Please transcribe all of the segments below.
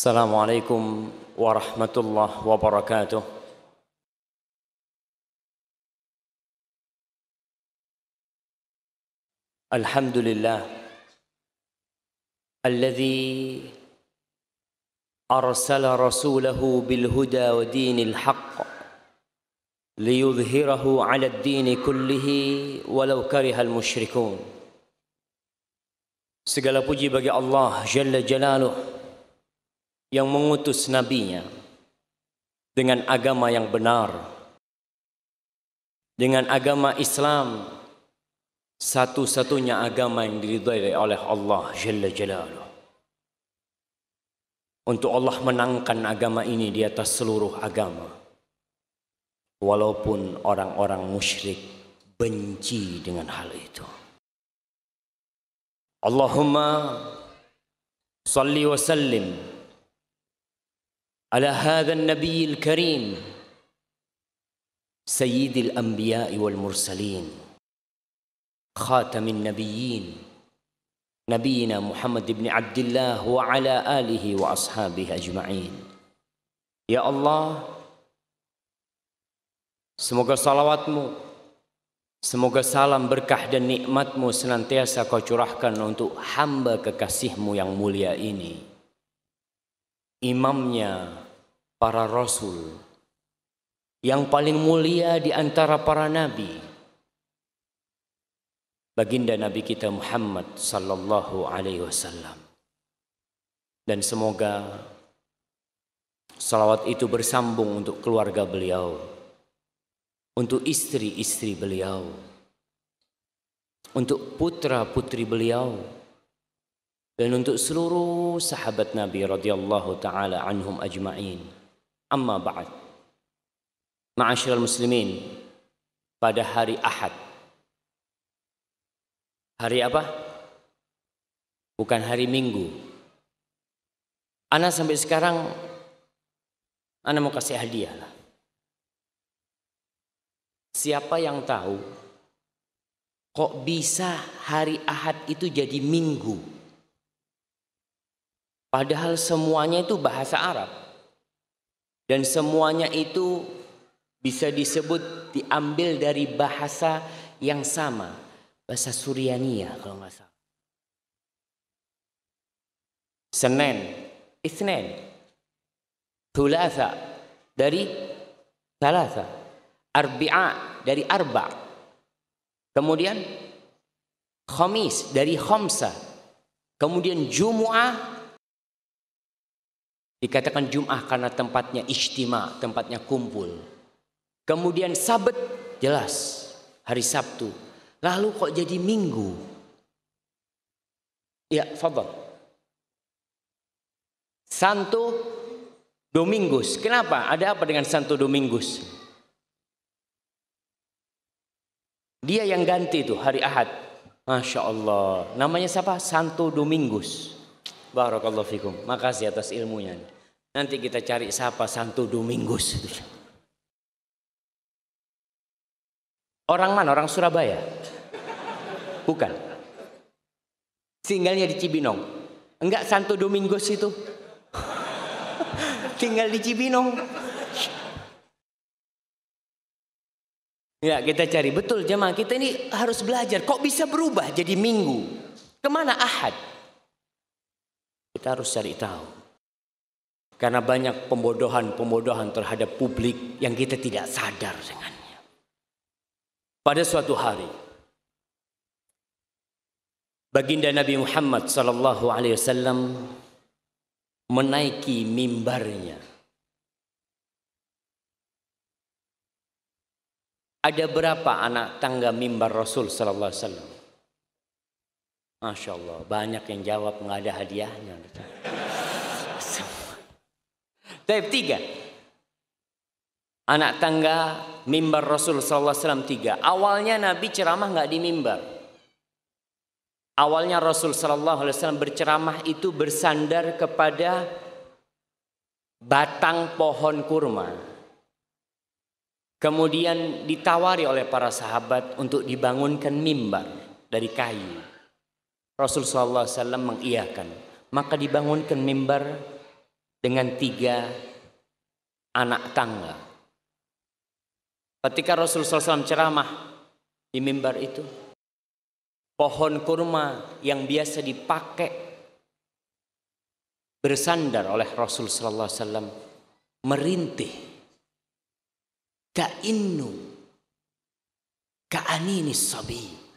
السلام عليكم ورحمة الله وبركاته. الحمد لله الذي أرسل رسوله بالهدى ودين الحق ليظهره على الدين كله ولو كره المشركون. Segala puji bagi Allah Jalla Jalaluh. Yang mengutus nabinya dengan agama yang benar dengan agama Islam satu-satunya agama yang diridhai oleh Allah Jalla Jalaluh. Untuk Allah menangkan agama ini di atas seluruh agama walaupun orang-orang musyrik benci dengan hal itu. Allahumma salli wa sallim على هذا النبي الكريم سيد الانبياء والمرسلين خاتم النبيين نبينا محمد بن عبد الله وعلى اله واصحابه اجمعين يا الله semoga salawatmu semoga salam berkah dan nikmatmu senantiasa kau curahkan untuk hamba kekasihmu yang mulia ini imamnya para rasul. Yang paling mulia di antara para nabi. Baginda nabi kita Muhammad sallallahu alaihi wasallam. Dan semoga salawat itu bersambung untuk keluarga beliau untuk istri-istri beliau untuk putra-putri beliau dan untuk seluruh sahabat Nabi radhiyallahu taala anhum ajma'in. Amma ba'd. Ma'asyiral muslimin, pada hari Ahad. Hari apa? Bukan hari Minggu. Ana sampai sekarang Ana mau kasih hadiah lah. Siapa yang tahu kok bisa hari Ahad itu jadi Minggu? Padahal semuanya itu bahasa Arab. Dan semuanya itu bisa disebut diambil dari bahasa yang sama. Bahasa Suryania kalau nggak salah. Senin, Isnin. Thulatha dari Thalatha. Arbi'a dari Arba. Kemudian Khamis dari Khamsa. Kemudian Jumu'ah Dikatakan Jum'ah karena tempatnya istimewa, tempatnya kumpul. Kemudian Sabat jelas hari Sabtu. Lalu kok jadi Minggu? Ya, fadal. Santo Domingus. Kenapa? Ada apa dengan Santo Domingus? Dia yang ganti itu hari Ahad. Masya Allah. Namanya siapa? Santo Domingus. Barakallahu fikum. Makasih atas ilmunya. Nanti kita cari siapa Santo Domingus Orang mana? Orang Surabaya? Bukan. Tinggalnya di Cibinong. Enggak Santo Domingus itu. Tinggal di Cibinong. Ya kita cari betul jemaah kita ini harus belajar. Kok bisa berubah jadi minggu? Ke mana ahad? Kita harus cari tahu. Karena banyak pembodohan-pembodohan terhadap publik yang kita tidak sadar dengannya. Pada suatu hari, baginda Nabi Muhammad sallallahu alaihi wasallam menaiki mimbarnya. Ada berapa anak tangga mimbar Rasul sallallahu alaihi wasallam? Masya Allah, banyak yang jawab nggak ada hadiahnya. Tapi tiga. Anak tangga mimbar Rasul SAW tiga. Awalnya Nabi ceramah nggak di mimbar. Awalnya Rasul SAW berceramah itu bersandar kepada batang pohon kurma. Kemudian ditawari oleh para sahabat untuk dibangunkan mimbar dari kayu. Rasul SAW mengiyakan. Maka dibangunkan mimbar dengan tiga anak tangga. Ketika Rasulullah SAW ceramah di mimbar itu, pohon kurma yang biasa dipakai bersandar oleh Rasul Sallallahu Alaihi Wasallam merintih kainu kaanini sabi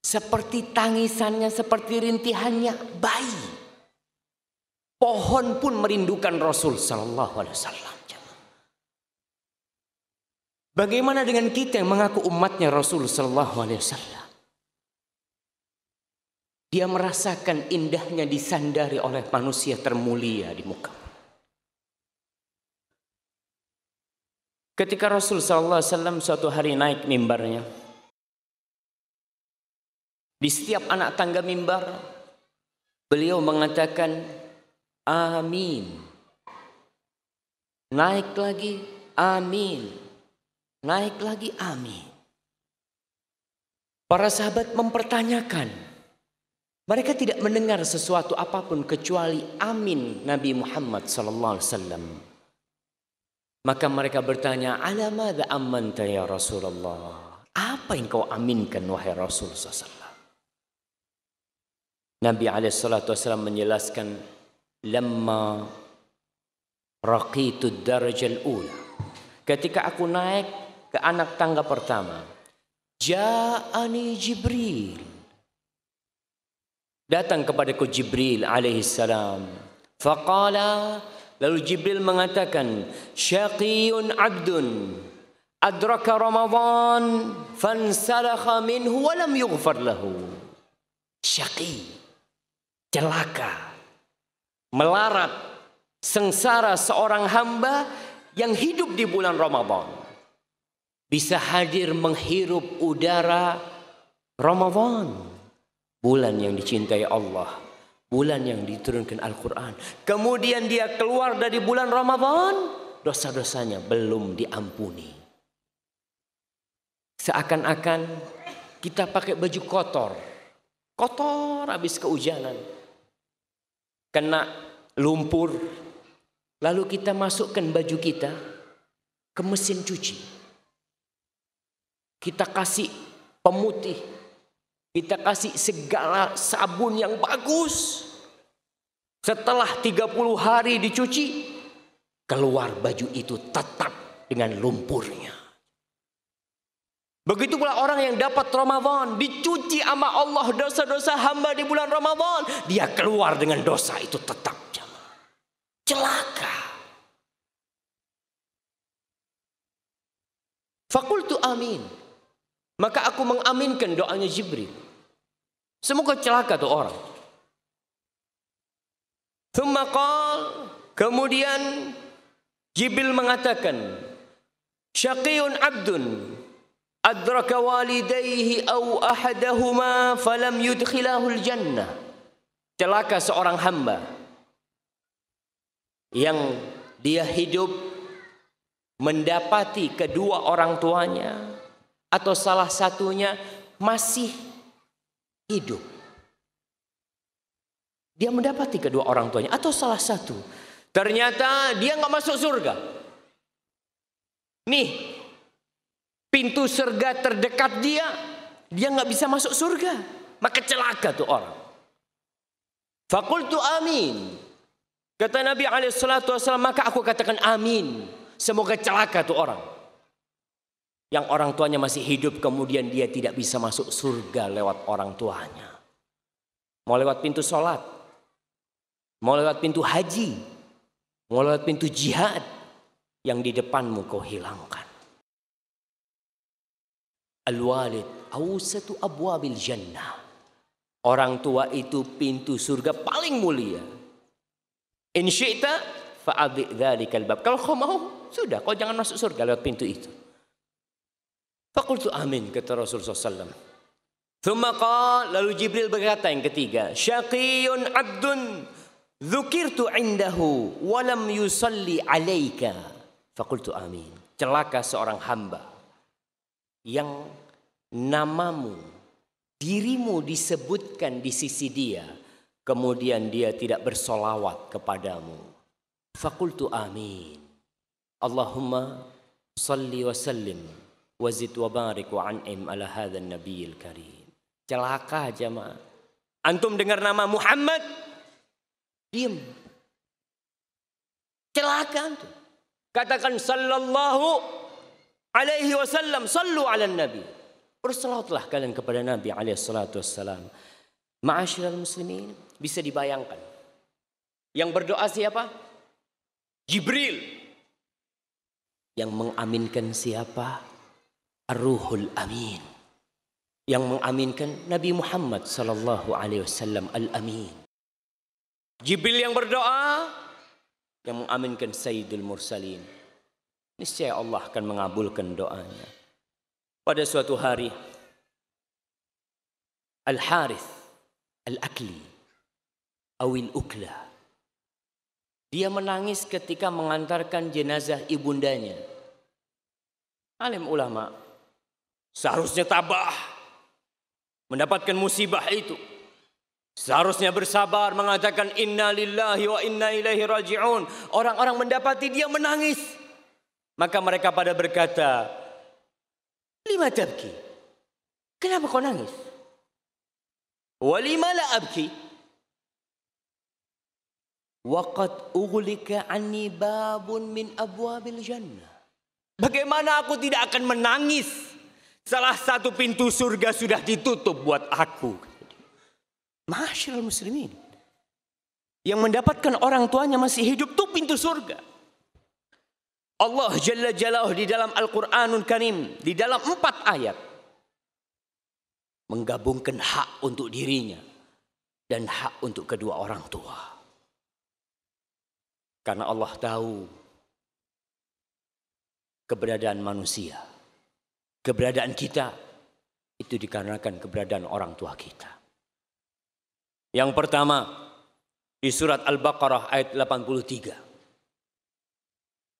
seperti tangisannya seperti rintihannya bayi pohon pun merindukan Rasul Sallallahu Alaihi Wasallam Bagaimana dengan kita yang mengaku umatnya Rasul Sallallahu Alaihi Wasallam? Dia merasakan indahnya disandari oleh manusia termulia di muka. Ketika Rasul Sallallahu Alaihi Wasallam suatu hari naik mimbarnya, di setiap anak tangga mimbar, beliau mengatakan, Amin. Naik lagi, Amin. Naik lagi, Amin. Para sahabat mempertanyakan, mereka tidak mendengar sesuatu apa pun kecuali amin Nabi Muhammad sallallahu alaihi wasallam. Maka mereka bertanya, "Ala madza amanta ya Rasulullah?" Apa yang kau aminkan wahai Rasul sallallahu Nabi wasallam menjelaskan, "Lamma raqitu darajal ula." Ketika aku naik ke anak tangga pertama, ja'ani Jibril datang kepadaku Jibril alaihi salam. Faqala lalu Jibril mengatakan syaqiyun abdun adraka Ramadan fansalakha minhu wa lam yughfar lahu. Syaqi celaka melarat sengsara seorang hamba yang hidup di bulan Ramadan bisa hadir menghirup udara Ramadan Bulan yang dicintai Allah. Bulan yang diturunkan Al-Quran. Kemudian dia keluar dari bulan Ramadan. Dosa-dosanya belum diampuni. Seakan-akan kita pakai baju kotor. Kotor habis kehujanan. Kena lumpur. Lalu kita masukkan baju kita ke mesin cuci. Kita kasih pemutih kita kasih segala sabun yang bagus. Setelah 30 hari dicuci, keluar baju itu tetap dengan lumpurnya. Begitu pula orang yang dapat Ramadan, dicuci sama Allah dosa-dosa hamba di bulan Ramadan, dia keluar dengan dosa itu tetap celaka. Fakultu amin. Maka aku mengaminkan doanya Jibril. Semoga celaka tuh orang. kemudian Jibril mengatakan, Syaqiyun abdun adraka walidayhi aw ahadahuma falam yudkhilahul jannah. Celaka seorang hamba yang dia hidup mendapati kedua orang tuanya atau salah satunya masih hidup. Dia mendapati kedua orang tuanya atau salah satu. Ternyata dia nggak masuk surga. Nih, pintu surga terdekat dia, dia nggak bisa masuk surga. Maka celaka tuh orang. Fakultu amin. Kata Nabi SAW, maka aku katakan amin. Semoga celaka tuh orang. Yang orang tuanya masih hidup kemudian dia tidak bisa masuk surga lewat orang tuanya. Mau lewat pintu sholat. Mau lewat pintu haji. Mau lewat pintu jihad. Yang di depanmu kau hilangkan. Al-walid awsatu abwabil jannah. Orang tua itu pintu surga paling mulia. In syi'ta fa'adhi dhalikal bab. Kalau kau mau, sudah kau jangan masuk surga lewat pintu itu. Fakultu amin kata Rasulullah SAW. Thumma qal, lalu Jibril berkata yang ketiga, syaqiyun abdun dzukirtu indahu walam yusalli alaika. Fakultu amin. Celaka seorang hamba yang namamu, dirimu disebutkan di sisi dia, kemudian dia tidak bersolawat kepadamu. Fakultu amin. Allahumma salli wa sallim wazid wa barik wa an'im ala hadzal nabiyil karim. Celaka jemaah. Antum dengar nama Muhammad? Diam. Celaka antum. Katakan sallallahu alaihi wasallam sallu ala nabi. Bersalawatlah kalian kepada Nabi alaihi salatu wassalam. Ma'asyiral muslimin, bisa dibayangkan. Yang berdoa siapa? Jibril. Yang mengaminkan siapa? Ar-Ruhul Amin. Yang mengaminkan Nabi Muhammad sallallahu alaihi wasallam Al-Amin. Jibril yang berdoa, yang mengaminkan Sayyidul Mursalin. Niscaya Allah akan mengabulkan doanya. Pada suatu hari, Al-Harith Al-Akli Awil Ukla Dia menangis ketika mengantarkan jenazah ibundanya. Alim ulama seharusnya tabah mendapatkan musibah itu. Seharusnya bersabar mengatakan inna lillahi wa inna ilaihi raji'un. Orang-orang mendapati dia menangis. Maka mereka pada berkata, Lima tabki. Kenapa kau nangis? Walima la abki. Waqad ughliqa anni babun min abwabil jannah. Bagaimana aku tidak akan menangis? Salah satu pintu surga sudah ditutup buat aku. Masyarakat muslimin. Yang mendapatkan orang tuanya masih hidup itu pintu surga. Allah Jalla Jalaluh di dalam Al-Quranul Karim. Di dalam empat ayat. Menggabungkan hak untuk dirinya. Dan hak untuk kedua orang tua. Karena Allah tahu keberadaan manusia. Keberadaan kita itu dikarenakan keberadaan orang tua kita. Yang pertama di surat Al-Baqarah ayat 83.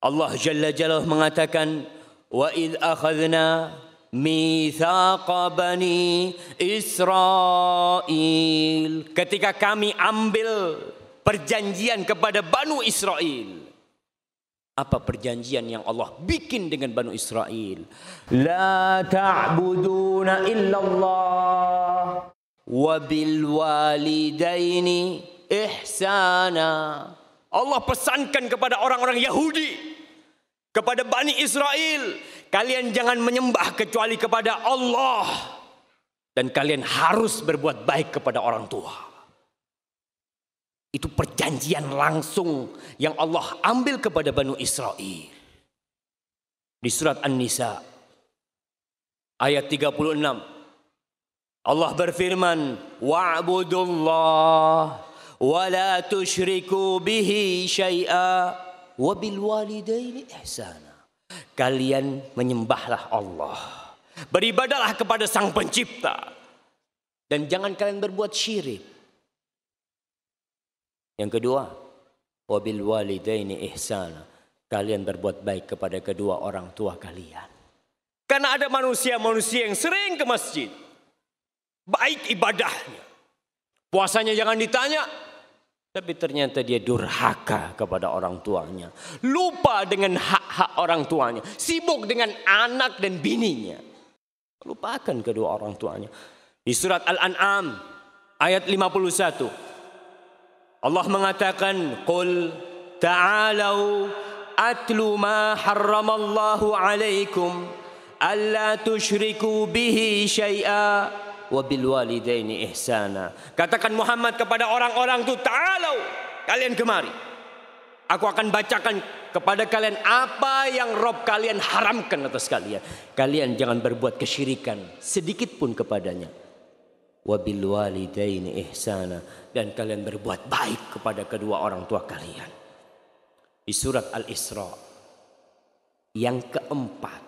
Allah Jalla Jalla mengatakan wa id akhadna mithaqa bani Israel ketika kami ambil perjanjian kepada Banu Israel apa perjanjian yang Allah bikin dengan Banu Israel la ta'buduna illallah wabil walidaini ihsana. Allah pesankan kepada orang-orang Yahudi, kepada Bani Israel, kalian jangan menyembah kecuali kepada Allah dan kalian harus berbuat baik kepada orang tua. Itu perjanjian langsung yang Allah ambil kepada Bani Israel. Di surat An-Nisa ayat 36 Allah berfirman, "Wa'budullah wa la tusyriku bihi syai'a wa bil walidaini ihsana." Kalian menyembahlah Allah. Beribadalah kepada Sang Pencipta. Dan jangan kalian berbuat syirik. Yang kedua, wabil walidaini ihsana. Kalian berbuat baik kepada kedua orang tua kalian. Karena ada manusia-manusia yang sering ke masjid baik ibadahnya. Puasanya jangan ditanya, tapi ternyata dia durhaka kepada orang tuanya. Lupa dengan hak-hak orang tuanya. Sibuk dengan anak dan bininya. Lupakan kedua orang tuanya. Di surat Al-An'am ayat 51. Allah mengatakan, Qul ta'alau atlu ma harramallahu alaikum alla tushriku bihi wabil walidaini ihsana. Katakan Muhammad kepada orang-orang itu, "Ta'alau, kalian kemari. Aku akan bacakan kepada kalian apa yang Rob kalian haramkan atas kalian. Kalian jangan berbuat kesyirikan sedikit pun kepadanya. Wabil walidaini ihsana dan kalian berbuat baik kepada kedua orang tua kalian." Di surat Al-Isra yang keempat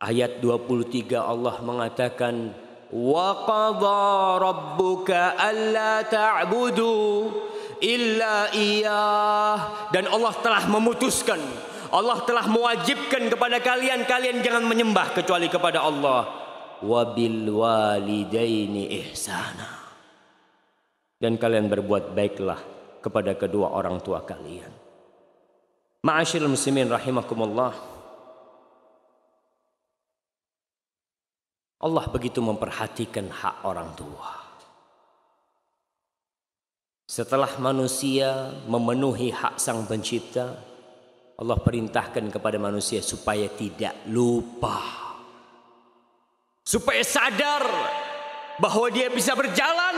ayat 23 Allah mengatakan وقضى ربك ألا تعبدوا إلا إياه dan Allah telah memutuskan Allah telah mewajibkan kepada kalian kalian jangan menyembah kecuali kepada Allah wabil walidaini ihsana dan kalian berbuat baiklah kepada kedua orang tua kalian Ma'asyiral muslimin rahimakumullah. Allah begitu memperhatikan hak orang tua. Setelah manusia memenuhi hak sang pencipta, Allah perintahkan kepada manusia supaya tidak lupa. Supaya sadar bahwa dia bisa berjalan,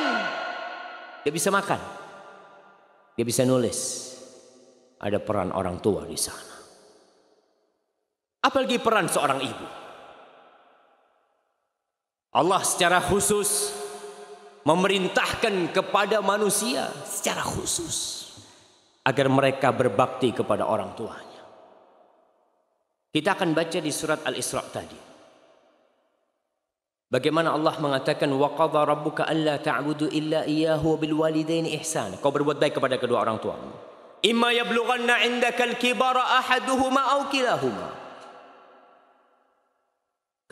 dia bisa makan, dia bisa nulis. Ada peran orang tua di sana. Apalagi peran seorang ibu. Allah secara khusus memerintahkan kepada manusia secara khusus agar mereka berbakti kepada orang tuanya. Kita akan baca di surat Al-Isra tadi. Bagaimana Allah mengatakan wa qadha rabbuka alla ta'budu illa iyyahu bil walidaini ihsana. Kau berbuat baik kepada kedua orang tuamu. Imma yablughanna 'indaka al-kibara ahaduhuma aw kilahuma.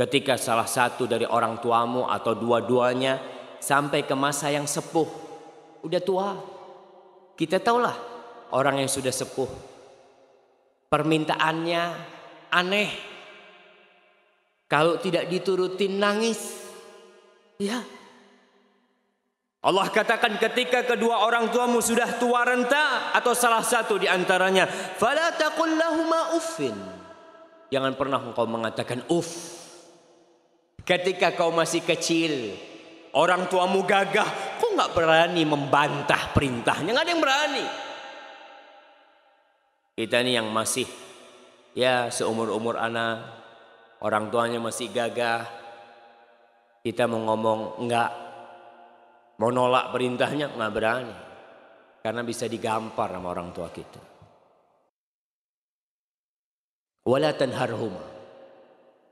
Ketika salah satu dari orang tuamu atau dua-duanya sampai ke masa yang sepuh. Udah tua. Kita tahulah orang yang sudah sepuh. Permintaannya aneh. Kalau tidak diturutin nangis. Ya. Allah katakan ketika kedua orang tuamu sudah tua renta atau salah satu di antaranya, fala taqul uffin. Jangan pernah engkau mengatakan uff. Ketika kau masih kecil, Orang tuamu gagah, kok nggak berani membantah perintahnya? Nggak ada yang berani. Kita ini yang masih ya seumur-umur anak, orang tuanya masih gagah. Kita mau ngomong enggak, mau nolak perintahnya nggak berani. Karena bisa digampar sama orang tua kita. Wala tanharhuma.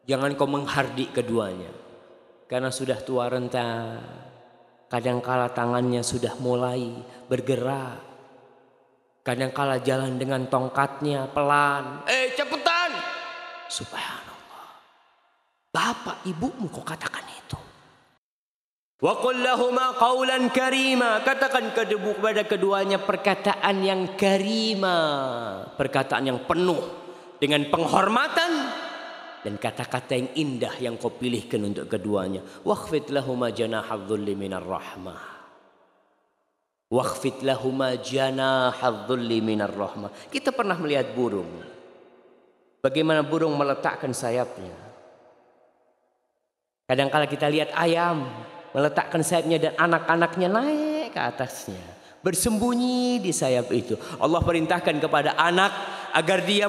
Jangan kau menghardik keduanya. Karena sudah tua renta. Kadangkala tangannya sudah mulai bergerak. Kadangkala jalan dengan tongkatnya pelan. Eh cepetan. Subhanallah. Bapak ibumu kok katakan itu. Wa qul qawlan karima. Katakan kepada keduanya perkataan yang karima. Perkataan yang penuh dengan penghormatan dan kata-kata yang indah yang kau pilihkan untuk keduanya. Wakhfid lahuma minar rahmah. Wakhfid lahuma minar rahmah. Kita pernah melihat burung. Bagaimana burung meletakkan sayapnya. Kadang-kala kita lihat ayam meletakkan sayapnya dan anak-anaknya naik ke atasnya. Bersembunyi di sayap itu. Allah perintahkan kepada anak agar dia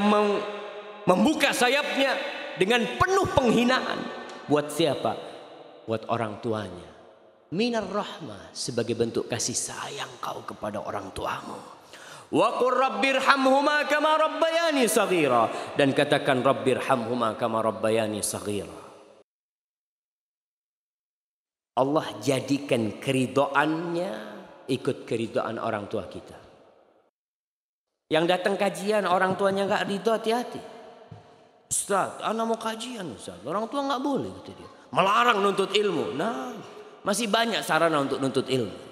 membuka sayapnya dengan penuh penghinaan buat siapa? Buat orang tuanya. Minar rahmah sebagai bentuk kasih sayang kau kepada orang tuamu. Wa qur rabbirhamhuma kama rabbayani saghira dan katakan rabbirhamhuma kama rabbayani saghira. Allah jadikan keridoannya ikut keridoan orang tua kita. Yang datang kajian orang tuanya nggak ridho hati-hati. Ustaz, anak mau kajian Ustaz. Orang tua nggak boleh kata dia. Melarang nuntut ilmu. Nah, masih banyak sarana untuk nuntut ilmu.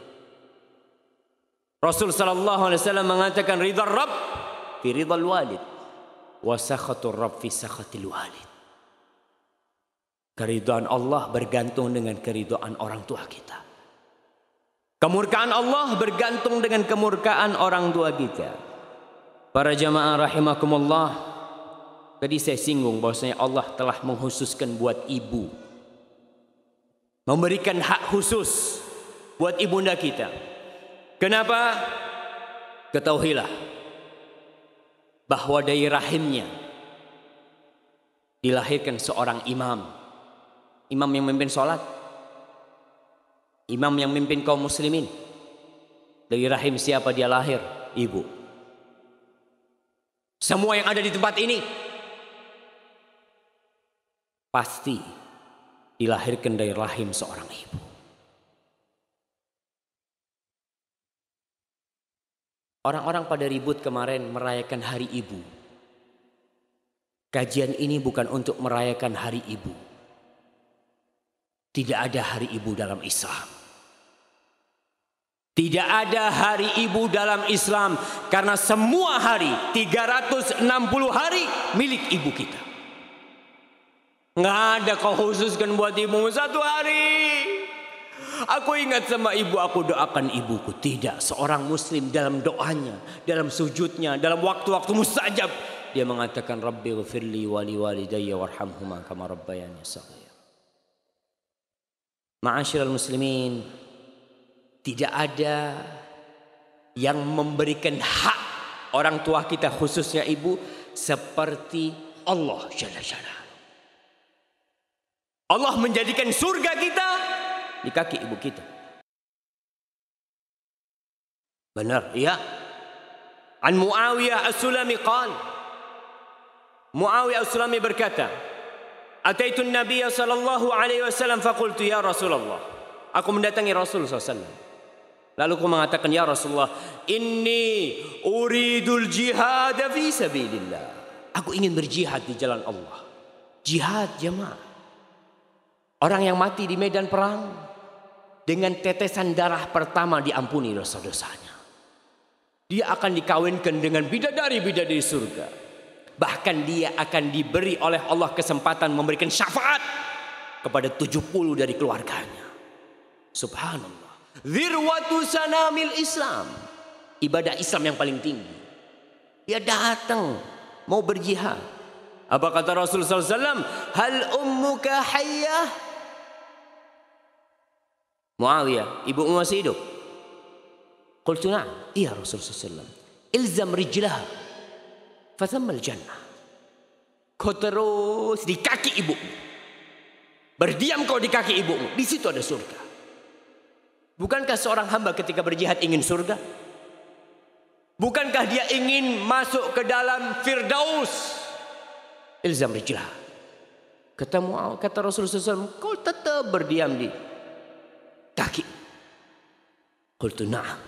Rasul sallallahu alaihi wasallam mengatakan ridha Rabb fi ridhal walid wa sakhatur Rabb fi sakhatil walid. Keridhaan Allah bergantung dengan keridhaan orang tua kita. Kemurkaan Allah bergantung dengan kemurkaan orang tua kita. Para jamaah rahimakumullah, Tadi saya singgung bahwasanya Allah telah menghususkan buat ibu. Memberikan hak khusus buat ibunda kita. Kenapa? Ketahuilah bahwa dari rahimnya dilahirkan seorang imam. Imam yang memimpin sholat. Imam yang memimpin kaum muslimin. Dari rahim siapa dia lahir? Ibu. Semua yang ada di tempat ini pasti dilahirkan dari rahim seorang ibu. Orang-orang pada ribut kemarin merayakan hari ibu. Kajian ini bukan untuk merayakan hari ibu. Tidak ada hari ibu dalam Islam. Tidak ada hari ibu dalam Islam karena semua hari 360 hari milik ibu kita. Nggak ada kau khususkan buat ibu satu hari. Aku ingat sama ibu, aku doakan ibuku. Tidak, seorang muslim dalam doanya, dalam sujudnya, dalam waktu-waktu mustajab. Dia mengatakan, Rabbi ghafirli wali walidayya warhamhuma kama rabbayani saghir. Ma'asyiral muslimin, tidak ada yang memberikan hak orang tua kita khususnya ibu seperti Allah Jalla Jalla. Allah menjadikan surga kita di kaki ibu kita. Benar, ya. An Muawiyah As-Sulami qal. Muawiyah As-Sulami berkata, "Ataitu an-nabiy sallallahu alaihi wasallam faqultu ya Rasulullah." Aku mendatangi Rasul sallallahu Lalu aku mengatakan, Ya Rasulullah, ini uridul jihad fi sabilillah. Aku ingin berjihad di jalan Allah. Jihad jemaah. Orang yang mati di medan perang dengan tetesan darah pertama diampuni dosa-dosanya. Dia akan dikawinkan dengan bidadari-bidadari surga. Bahkan dia akan diberi oleh Allah kesempatan memberikan syafaat kepada 70 dari keluarganya. Subhanallah. Zirwatu sanamil Islam. Ibadah Islam yang paling tinggi. Dia datang mau berjihad. Apa kata Rasulullah SAW? Hal ummuka hayyah? Muawiyah, ibu masih hidup? Qultu na'am. Iya Rasulullah SAW. Ilzam rijlah. Fathammal jannah. Kau terus di kaki ibumu. Berdiam kau di kaki ibumu. Di situ ada surga. Bukankah seorang hamba ketika berjihad ingin surga? Bukankah dia ingin masuk ke dalam Firdaus? Ilzam rijlah. Ketemu kata Rasulullah SAW, kau tetap berdiam di kaki. Qultu na'am.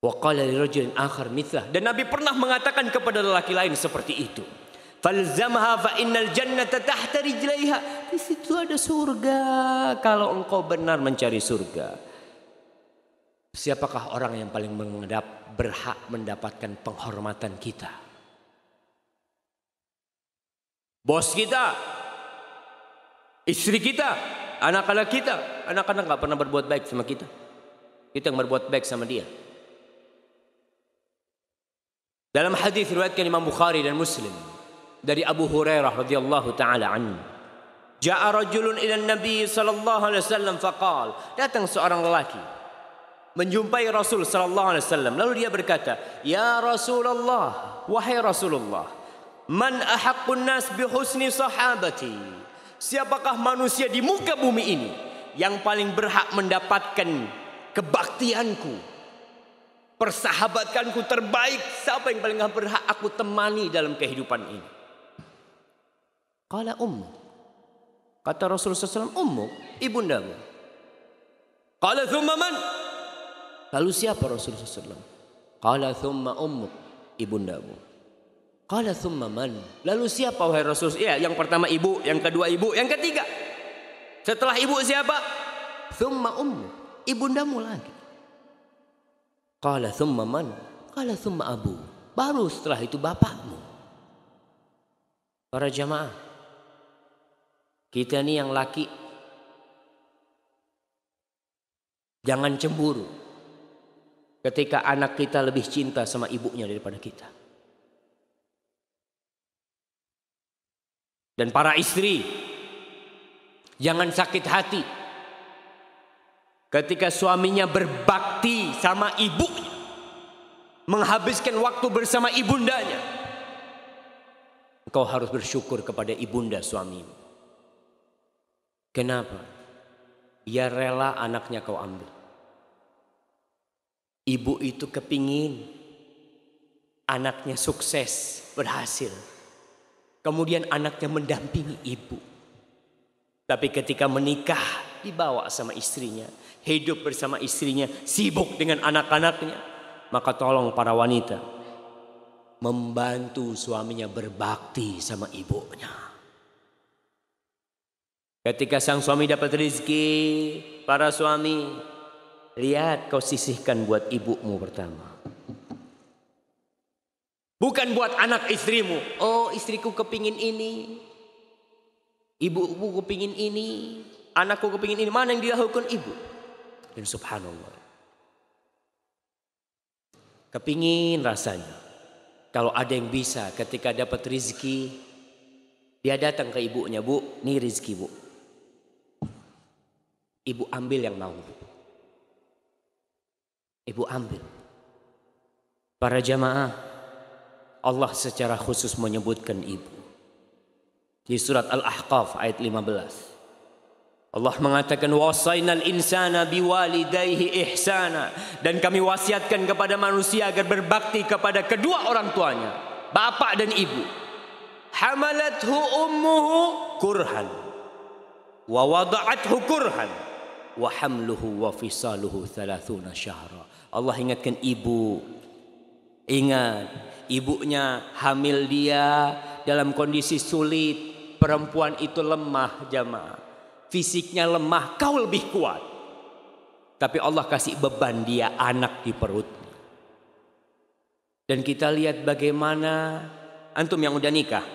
Wa qala li rajulin akhar mithlah. Dan Nabi pernah mengatakan kepada lelaki lain seperti itu. Falzamha fa innal jannata tahta rijlaiha. Di situ ada surga kalau engkau benar mencari surga. Siapakah orang yang paling mengedap berhak mendapatkan penghormatan kita? Bos kita, istri kita, anak-anak kita. Anak-anak nggak pernah berbuat baik sama kita. Kita yang berbuat baik sama dia. Dalam hadis riwayatkan Imam Bukhari dan Muslim dari Abu Hurairah radhiyallahu taala anhu. Ja'a rajulun ila Nabi sallallahu alaihi wasallam faqal. Datang seorang lelaki menjumpai Rasul sallallahu alaihi wasallam lalu dia berkata, "Ya Rasulullah, wahai Rasulullah, man ahaqqun nas bi husni sahabati?" Siapakah manusia di muka bumi ini yang paling berhak mendapatkan kebaktianku, persahabatkanku terbaik siapa yang paling berhak aku temani dalam kehidupan ini Kala ummu. Kata Rasulullah SAW, ummu, ibundamu. Kala thumma man? Lalu siapa Rasulullah SAW? Kala thumma ummu, ibundamu. Kala thumma man? Lalu siapa wahai Rasul? Ya, yang pertama ibu, yang kedua ibu, yang ketiga. Setelah ibu siapa? Thumma ummu, ibundamu lagi. Kala thumma man? Kala thumma abu. Baru setelah itu bapakmu. Para jamaah, kita ini yang laki jangan cemburu ketika anak kita lebih cinta sama ibunya daripada kita. Dan para istri jangan sakit hati ketika suaminya berbakti sama ibunya menghabiskan waktu bersama ibundanya. Engkau harus bersyukur kepada ibunda suamimu. Kenapa? Ia rela anaknya kau ambil. Ibu itu kepingin anaknya sukses, berhasil. Kemudian anaknya mendampingi ibu. Tapi ketika menikah dibawa sama istrinya. Hidup bersama istrinya, sibuk dengan anak-anaknya. Maka tolong para wanita membantu suaminya berbakti sama ibunya. Ketika sang suami dapat rezeki, para suami lihat kau sisihkan buat ibumu pertama. Bukan buat anak istrimu. Oh istriku kepingin ini. Ibuku kepingin ini. Anakku kepingin ini. Mana yang dilakukan ibu? Dan subhanallah. Kepingin rasanya. Kalau ada yang bisa ketika dapat rizki. Dia datang ke ibunya. Bu, ini rizki bu. Ibu ambil yang mau. Ibu ambil. Para jamaah Allah secara khusus menyebutkan ibu. Di surat Al-Ahqaf ayat 15. Allah mengatakan wasainal insana biwalidayhi ihsana dan kami wasiatkan kepada manusia agar berbakti kepada kedua orang tuanya, bapak dan ibu. Hamalathu ummuhu kurhan wa wada'athu kurhan wa hamluhu wa fisaluhu 30 syahra. Allah ingatkan ibu. Ingat ibunya hamil dia dalam kondisi sulit. Perempuan itu lemah jamaah. Fisiknya lemah, kau lebih kuat. Tapi Allah kasih beban dia anak di perutnya. Dan kita lihat bagaimana antum yang udah nikah.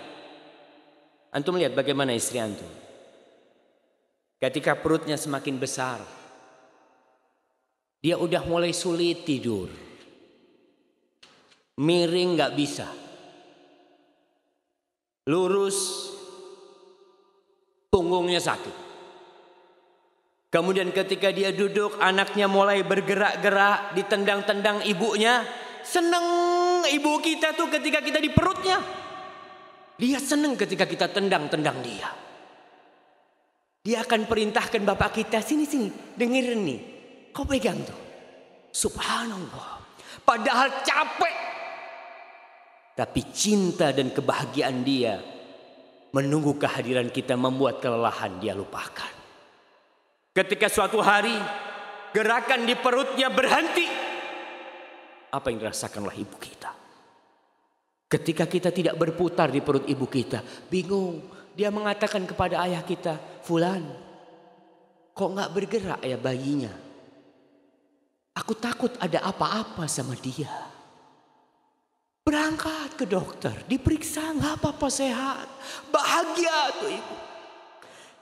Antum lihat bagaimana istri antum. Ketika perutnya semakin besar. Dia udah mulai sulit tidur. Miring nggak bisa. Lurus punggungnya sakit. Kemudian ketika dia duduk anaknya mulai bergerak-gerak ditendang-tendang ibunya. Seneng ibu kita tuh ketika kita di perutnya. Dia seneng ketika kita tendang-tendang dia. Dia akan perintahkan bapak kita sini-sini dengerin nih. Kau pegang tuh. Subhanallah. Padahal capek tapi cinta dan kebahagiaan dia menunggu kehadiran kita membuat kelelahan dia lupakan. Ketika suatu hari gerakan di perutnya berhenti. Apa yang dirasakanlah ibu kita? Ketika kita tidak berputar di perut ibu kita, bingung. Dia mengatakan kepada ayah kita, Fulan, kok nggak bergerak ya bayinya? Aku takut ada apa-apa sama dia. Berangkat ke dokter, diperiksa nggak apa-apa sehat. Bahagia tuh ibu.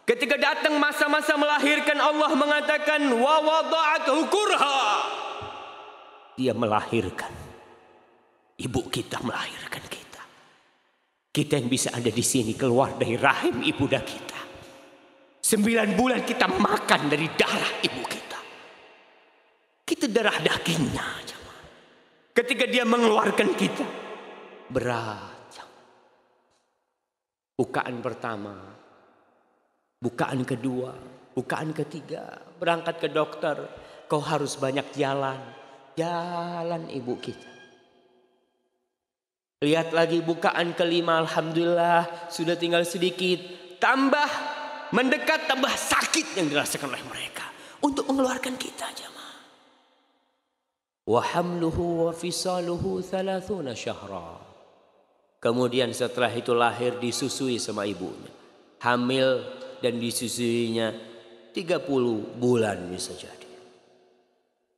Ketika datang masa-masa melahirkan Allah mengatakan wa wada'atuhu kurha. Dia melahirkan. Ibu kita melahirkan kita. Kita yang bisa ada di sini keluar dari rahim ibu dan kita. Sembilan bulan kita makan dari darah ibu kita. Kita darah dagingnya aja. Ketika dia mengeluarkan kita. Berat. Bukaan pertama. Bukaan kedua. Bukaan ketiga. Berangkat ke dokter. Kau harus banyak jalan. Jalan ibu kita. Lihat lagi bukaan kelima. Alhamdulillah. Sudah tinggal sedikit. Tambah mendekat tambah sakit yang dirasakan oleh mereka. Untuk mengeluarkan kita jamaah. Wa fisaluhu thalathuna syahra. Kemudian setelah itu lahir disusui sama ibunya. Hamil dan disusuinya 30 bulan bisa jadi.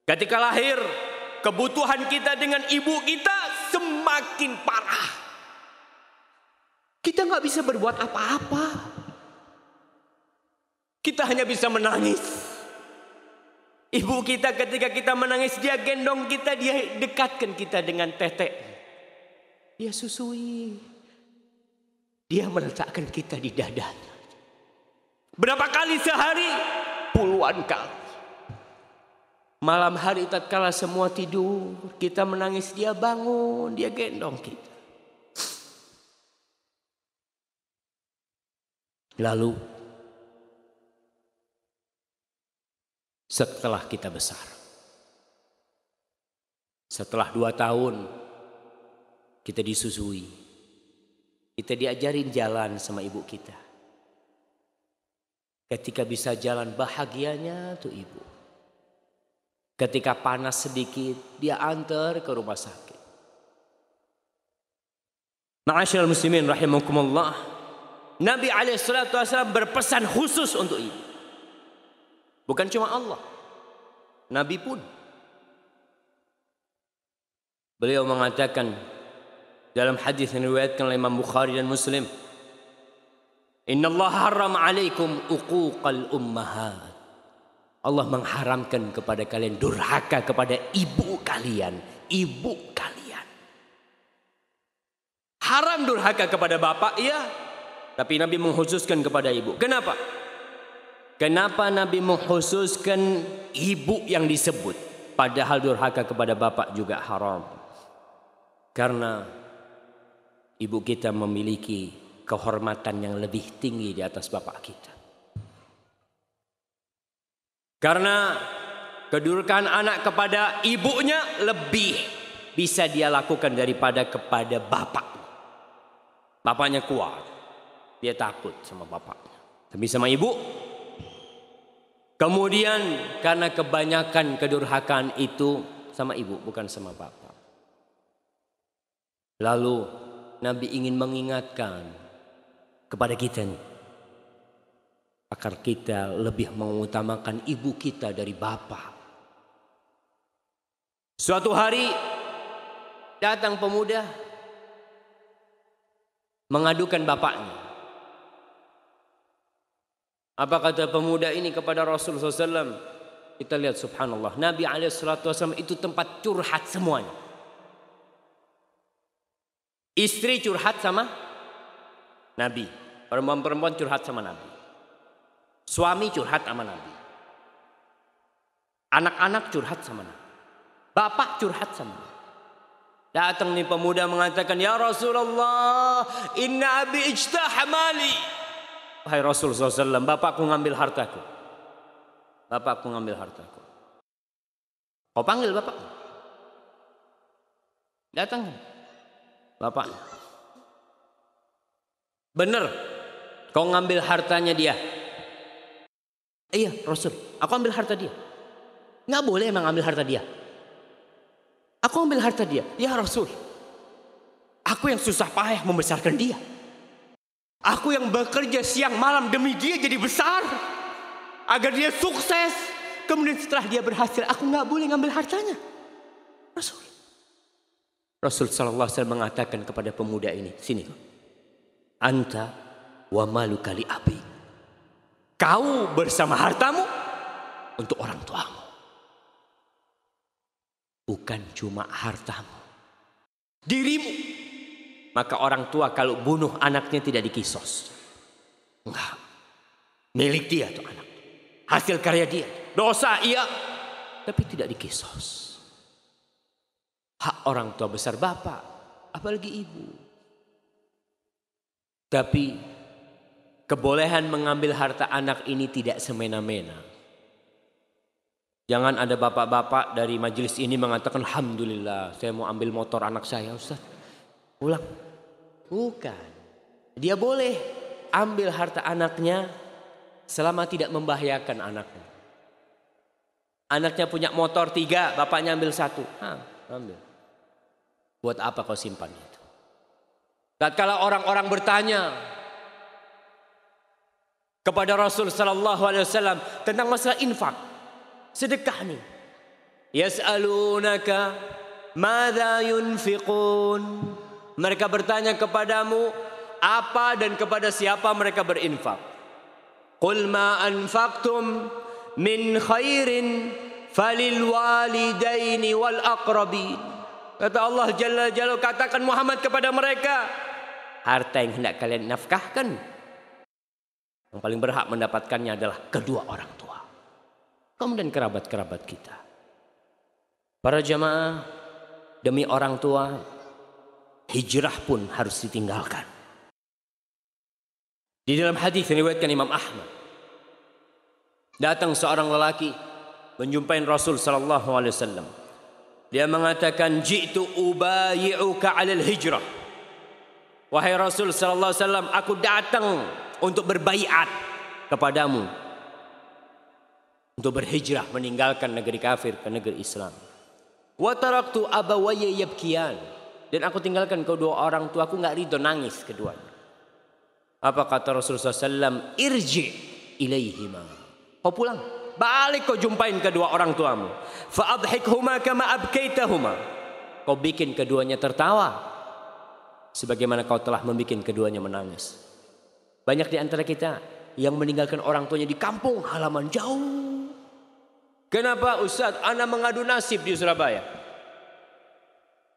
Ketika lahir, kebutuhan kita dengan ibu kita semakin parah. Kita nggak bisa berbuat apa-apa. Kita hanya bisa menangis. Ibu kita ketika kita menangis dia gendong kita, dia dekatkan kita dengan tetek. Dia susui. Dia meletakkan kita di dadanya. Berapa kali sehari? Puluhan kali. Malam hari tatkala semua tidur, kita menangis, dia bangun, dia gendong kita. Lalu setelah kita besar. Setelah dua tahun kita disusui. Kita diajarin jalan sama ibu kita. Ketika bisa jalan bahagianya tuh ibu. Ketika panas sedikit dia antar ke rumah sakit. Ma'asyiral muslimin rahimakumullah. Nabi alaihissalatu berpesan khusus untuk ibu. Bukan cuma Allah. Nabi pun. Beliau mengatakan dalam hadis yang diriwayatkan oleh Imam Bukhari dan Muslim, "Inna Allah haram alaikum uquqal ummahat." Allah mengharamkan kepada kalian durhaka kepada ibu kalian, ibu kalian. Haram durhaka kepada bapak, iya. Tapi Nabi mengkhususkan kepada ibu. Kenapa? Kenapa Nabi mengkhususkan ibu yang disebut? Padahal durhaka kepada bapak juga haram. Karena ibu kita memiliki kehormatan yang lebih tinggi di atas bapak kita. Karena kedudukan anak kepada ibunya lebih bisa dia lakukan daripada kepada bapak. Bapaknya kuat. Dia takut sama bapaknya. Tapi sama ibu Kemudian karena kebanyakan kedurhakaan itu sama ibu bukan sama bapak. Lalu Nabi ingin mengingatkan kepada kita nih, agar kita lebih mengutamakan ibu kita dari bapak. Suatu hari datang pemuda mengadukan bapaknya. Apa kata pemuda ini kepada Rasulullah SAW? Kita lihat subhanallah. Nabi SAW itu tempat curhat semuanya. Istri curhat sama Nabi. Perempuan-perempuan curhat sama Nabi. Suami curhat sama Nabi. Anak-anak curhat sama Nabi. Bapak curhat sama Nabi. Datang nih pemuda mengatakan, Ya Rasulullah, inna abi ijtah mali. Hai Rasul SAW, bapakku ngambil hartaku. Bapakku ngambil hartaku. Kau panggil bapak. Datang. Bapak. Benar. Kau ngambil hartanya dia. Iya Rasul, aku ambil harta dia. Nggak boleh emang ambil harta dia. Aku ambil harta dia. Ya Rasul, aku yang susah payah membesarkan dia. Aku yang bekerja siang malam demi dia jadi besar. Agar dia sukses. Kemudian setelah dia berhasil, aku nggak boleh ngambil hartanya. Rasul. Rasul Sallallahu Alaihi mengatakan kepada pemuda ini, sini. Anta wa malu kali abi. Kau bersama hartamu untuk orang tuamu. Bukan cuma hartamu. Dirimu maka orang tua kalau bunuh anaknya tidak dikisos. Enggak. Milik dia tuh anak. Hasil karya dia. Dosa iya. Tapi tidak dikisos. Hak orang tua besar bapak. Apalagi ibu. Tapi kebolehan mengambil harta anak ini tidak semena-mena. Jangan ada bapak-bapak dari majelis ini mengatakan Alhamdulillah saya mau ambil motor anak saya Ustaz. Pulang. Bukan. Dia boleh ambil harta anaknya selama tidak membahayakan anaknya. Anaknya punya motor tiga, bapaknya ambil satu. Ambil. Buat apa kau simpan itu? kalau orang-orang bertanya kepada Rasul Sallallahu Alaihi Wasallam tentang masalah infak, sedekah nih. Yas'alunaka madza yunfiqun mereka bertanya kepadamu apa dan kepada siapa mereka berinfak. Qul ma anfaqtum min khairin falil walidaini wal aqrabin. Kata Allah Jalla Jalla katakan Muhammad kepada mereka, harta yang hendak kalian nafkahkan yang paling berhak mendapatkannya adalah kedua orang tua. Kemudian kerabat-kerabat kita. Para jamaah demi orang tua hijrah pun harus ditinggalkan. Di dalam hadis yang diriwayatkan Imam Ahmad, datang seorang lelaki menjumpai Rasul sallallahu alaihi wasallam. Dia mengatakan, "Ji'tu ubayyi'uka 'alal hijrah." Wahai Rasul sallallahu alaihi wasallam, aku datang untuk berbaiat kepadamu untuk berhijrah meninggalkan negeri kafir ke negeri Islam. Wa taraktu abawayya yabkiyan dan aku tinggalkan kedua orang tuaku nggak ridho nangis keduanya. Apa kata Rasulullah SAW? Irji ilaihima. Kau pulang. balik kau jumpain kedua orang tuamu. Fa'adhikhuma kama abkaitahuma. Kau bikin keduanya tertawa. Sebagaimana kau telah membuat keduanya menangis. Banyak di antara kita yang meninggalkan orang tuanya di kampung halaman jauh. Kenapa Ustaz? Ana mengadu nasib di Surabaya.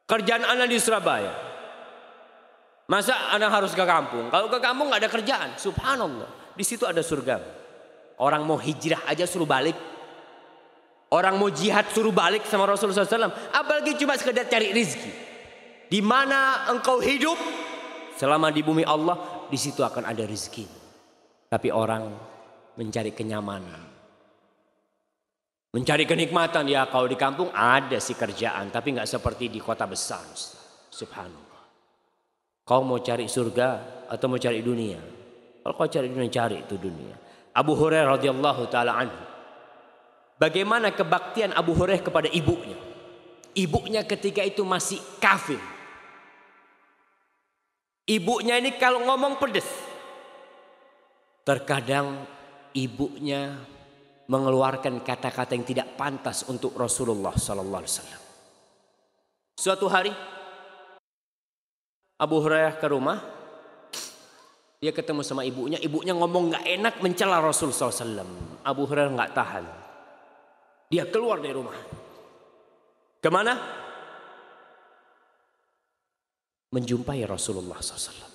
Kerjaan Ana di Surabaya. Masa Ana harus ke kampung? Kalau ke kampung nggak ada kerjaan. Subhanallah. Di situ ada surga. Orang mau hijrah aja suruh balik. Orang mau jihad suruh balik sama Rasulullah SAW. Apalagi cuma sekedar cari rizki. Di mana engkau hidup selama di bumi Allah, di situ akan ada rizki. Tapi orang mencari kenyamanan. Mencari kenikmatan ya kalau di kampung ada sih kerjaan tapi nggak seperti di kota besar. Subhanallah. Kau mau cari surga atau mau cari dunia? Kalau kau cari dunia cari itu dunia. Abu Hurairah radhiyallahu taala anhu. Bagaimana kebaktian Abu Hurairah kepada ibunya? Ibunya ketika itu masih kafir. Ibunya ini kalau ngomong pedes. Terkadang ibunya mengeluarkan kata-kata yang tidak pantas untuk Rasulullah sallallahu alaihi wasallam. Suatu hari Abu Hurairah ke rumah dia ketemu sama ibunya, ibunya ngomong nggak enak mencela Rasul SAW. Abu Hurairah nggak tahan. Dia keluar dari rumah. Ke mana? Menjumpai Rasulullah SAW.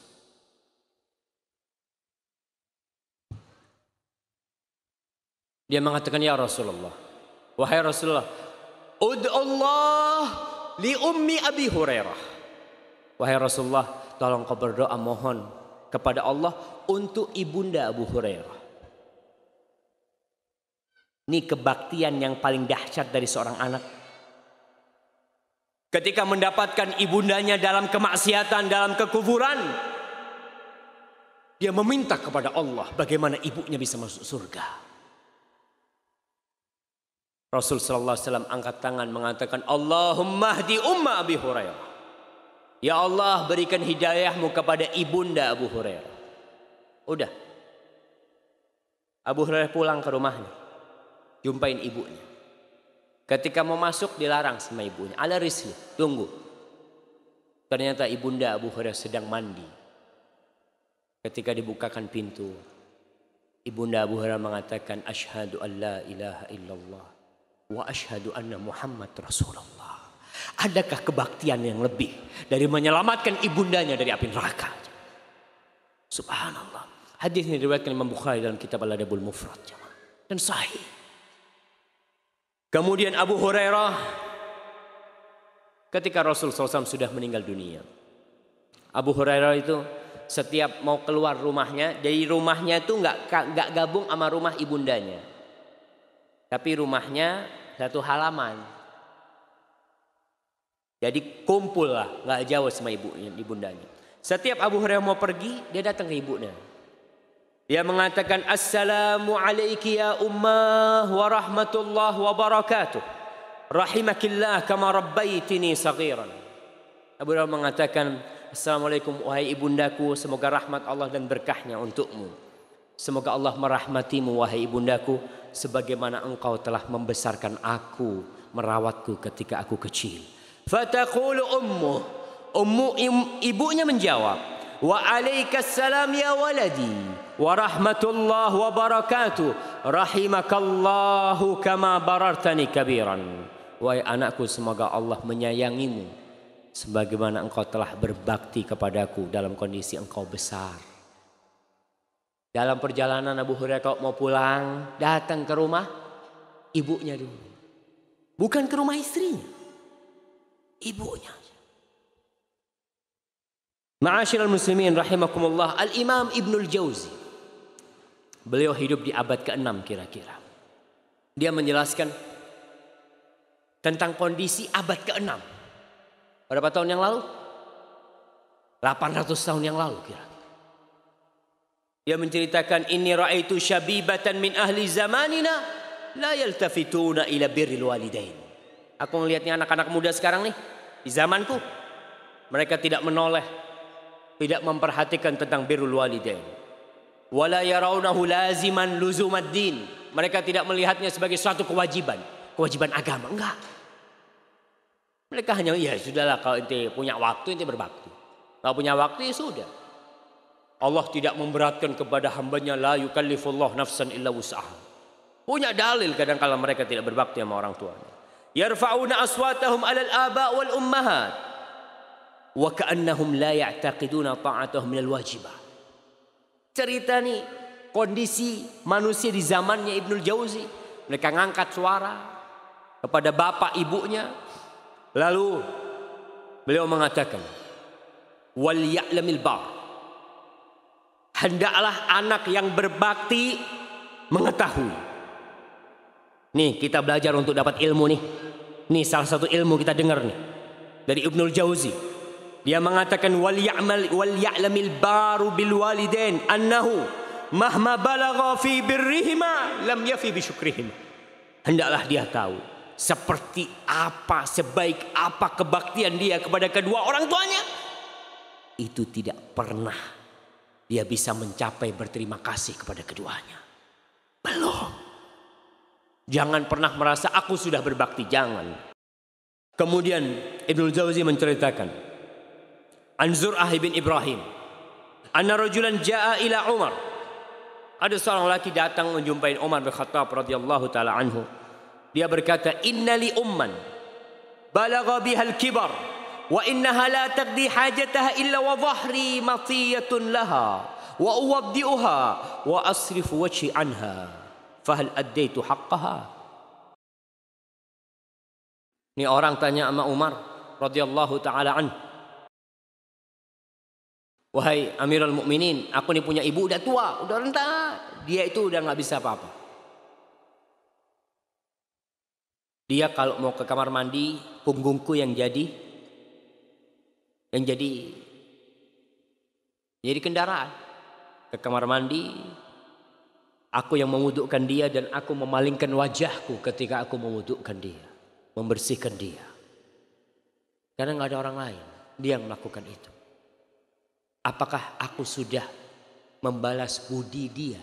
Dia mengatakan, Ya Rasulullah. Wahai Rasulullah. Allah li ummi Abi Hurairah. Wahai Rasulullah, tolong kau berdoa mohon kepada Allah untuk ibunda Abu Hurairah. Ini kebaktian yang paling dahsyat dari seorang anak. Ketika mendapatkan ibundanya dalam kemaksiatan, dalam kekufuran, dia meminta kepada Allah bagaimana ibunya bisa masuk surga. Rasul sallallahu alaihi wasallam angkat tangan mengatakan Allahumma hdi umma Abi Hurairah. Ya Allah berikan hidayahmu kepada ibunda Abu Hurairah. Udah. Abu Hurairah pulang ke rumahnya. Jumpain ibunya. Ketika mau masuk dilarang sama ibunya. Ala risli, tunggu. Ternyata ibunda Abu Hurairah sedang mandi. Ketika dibukakan pintu. Ibunda Abu Hurairah mengatakan. Ashadu an la ilaha illallah. Wa ashadu anna Muhammad Rasulullah. Adakah kebaktian yang lebih dari menyelamatkan ibundanya dari api neraka? Subhanallah. Hadis ini diriwayatkan Imam Bukhari dalam kitab Al-Adabul Mufrad. Dan sahih. Kemudian Abu Hurairah ketika Rasul SAW sudah meninggal dunia. Abu Hurairah itu setiap mau keluar rumahnya, dari rumahnya itu nggak nggak gabung sama rumah ibundanya. Tapi rumahnya satu halaman. Jadi kumpul lah, nggak jauh sama ibunya, ibundanya. Setiap Abu Hurairah mau pergi, dia datang ke ibunya. Dia mengatakan Assalamu alaiki ya ummah wa rahmatullah wa barakatuh. Rahimakillah kama rabbaitini saghiran. Abu Hurairah mengatakan wahai ibundaku, semoga rahmat Allah dan berkahnya untukmu. Semoga Allah merahmatimu wahai ibundaku sebagaimana engkau telah membesarkan aku, merawatku ketika aku kecil. Fataqulu ummu. Ummu ibunya menjawab. Wa alaikassalam ya waladi. Wa rahmatullah wa barakatuh. Rahimakallahu kama barartani kabiran. Wahai anakku semoga Allah menyayangimu. Sebagaimana engkau telah berbakti kepadaku dalam kondisi engkau besar. Dalam perjalanan Abu Hurairah mau pulang, datang ke rumah ibunya dulu. Bukan ke rumah istrinya ibunya. Ma'asyiral muslimin rahimakumullah, Al-Imam Ibnul Jauzi. Beliau hidup di abad ke-6 kira-kira. Dia menjelaskan tentang kondisi abad ke-6. Berapa tahun yang lalu? 800 tahun yang lalu kira. Dia menceritakan ini ra'aitu syabibatan min ahli zamanina la yaltafituna ila birril walidain. Aku melihatnya anak-anak muda sekarang nih di zamanku mereka tidak menoleh, tidak memperhatikan tentang birrul walidain. Wala yarawnahu laziman. Mereka tidak melihatnya sebagai suatu kewajiban. Kewajiban agama. Enggak. Mereka hanya ya sudahlah kalau ente punya waktu ente berbakti. Kalau punya waktu ya sudah. Allah tidak memberatkan kepada hambanya la yukallifullah nafsan illa wus'aha. Punya dalil kadang kala mereka tidak berbakti sama orang tuanya. Yarfa'una aswatahum 'alal aba wal ummahat. Wa ka'annahum la ya'taqiduna ta'atahum minal wajibat. Cerita nih kondisi manusia di zamannya Ibnul Jauzi. Mereka ngangkat suara kepada bapak ibunya. Lalu beliau mengatakan, "Wal ya'lamil bar." Hendaklah anak yang berbakti mengetahui. Nih kita belajar untuk dapat ilmu nih. Nih salah satu ilmu kita dengar nih. Dari Ibnul Jauzi. Dia mengatakan wal ya'mal wal ya'lamil baru bil walidain annahu mahma balagha fi birrihima lam yafi bi syukrihim. Hendaklah dia tahu seperti apa sebaik apa kebaktian dia kepada kedua orang tuanya itu tidak pernah dia bisa mencapai berterima kasih kepada keduanya. Belum. Jangan pernah merasa aku sudah berbakti, jangan. Kemudian Ibnu Jauzi menceritakan Anzur bin Ibrahim Anna rajulan jaa ila Umar Ada seorang laki datang menjumpai Umar bin Khattab radhiyallahu taala anhu Dia berkata innali umman balagha bihal kibar wa innaha la taqdi hajataha illa wa dhahri matiyatun laha wa uwaddi'uha wa asrifu wajhi anha fahal addaitu haqqaha Ini orang tanya sama Umar radhiyallahu taala an. Wahai Amirul Mukminin, aku nih punya ibu udah tua, udah renta. Dia itu udah nggak bisa apa-apa. Dia kalau mau ke kamar mandi, punggungku yang jadi yang jadi jadi kendaraan. Ke kamar mandi aku yang memudukkan dia dan aku memalingkan wajahku ketika aku memudukkan dia membersihkan dia. Karena nggak ada orang lain dia yang melakukan itu. Apakah aku sudah membalas budi dia?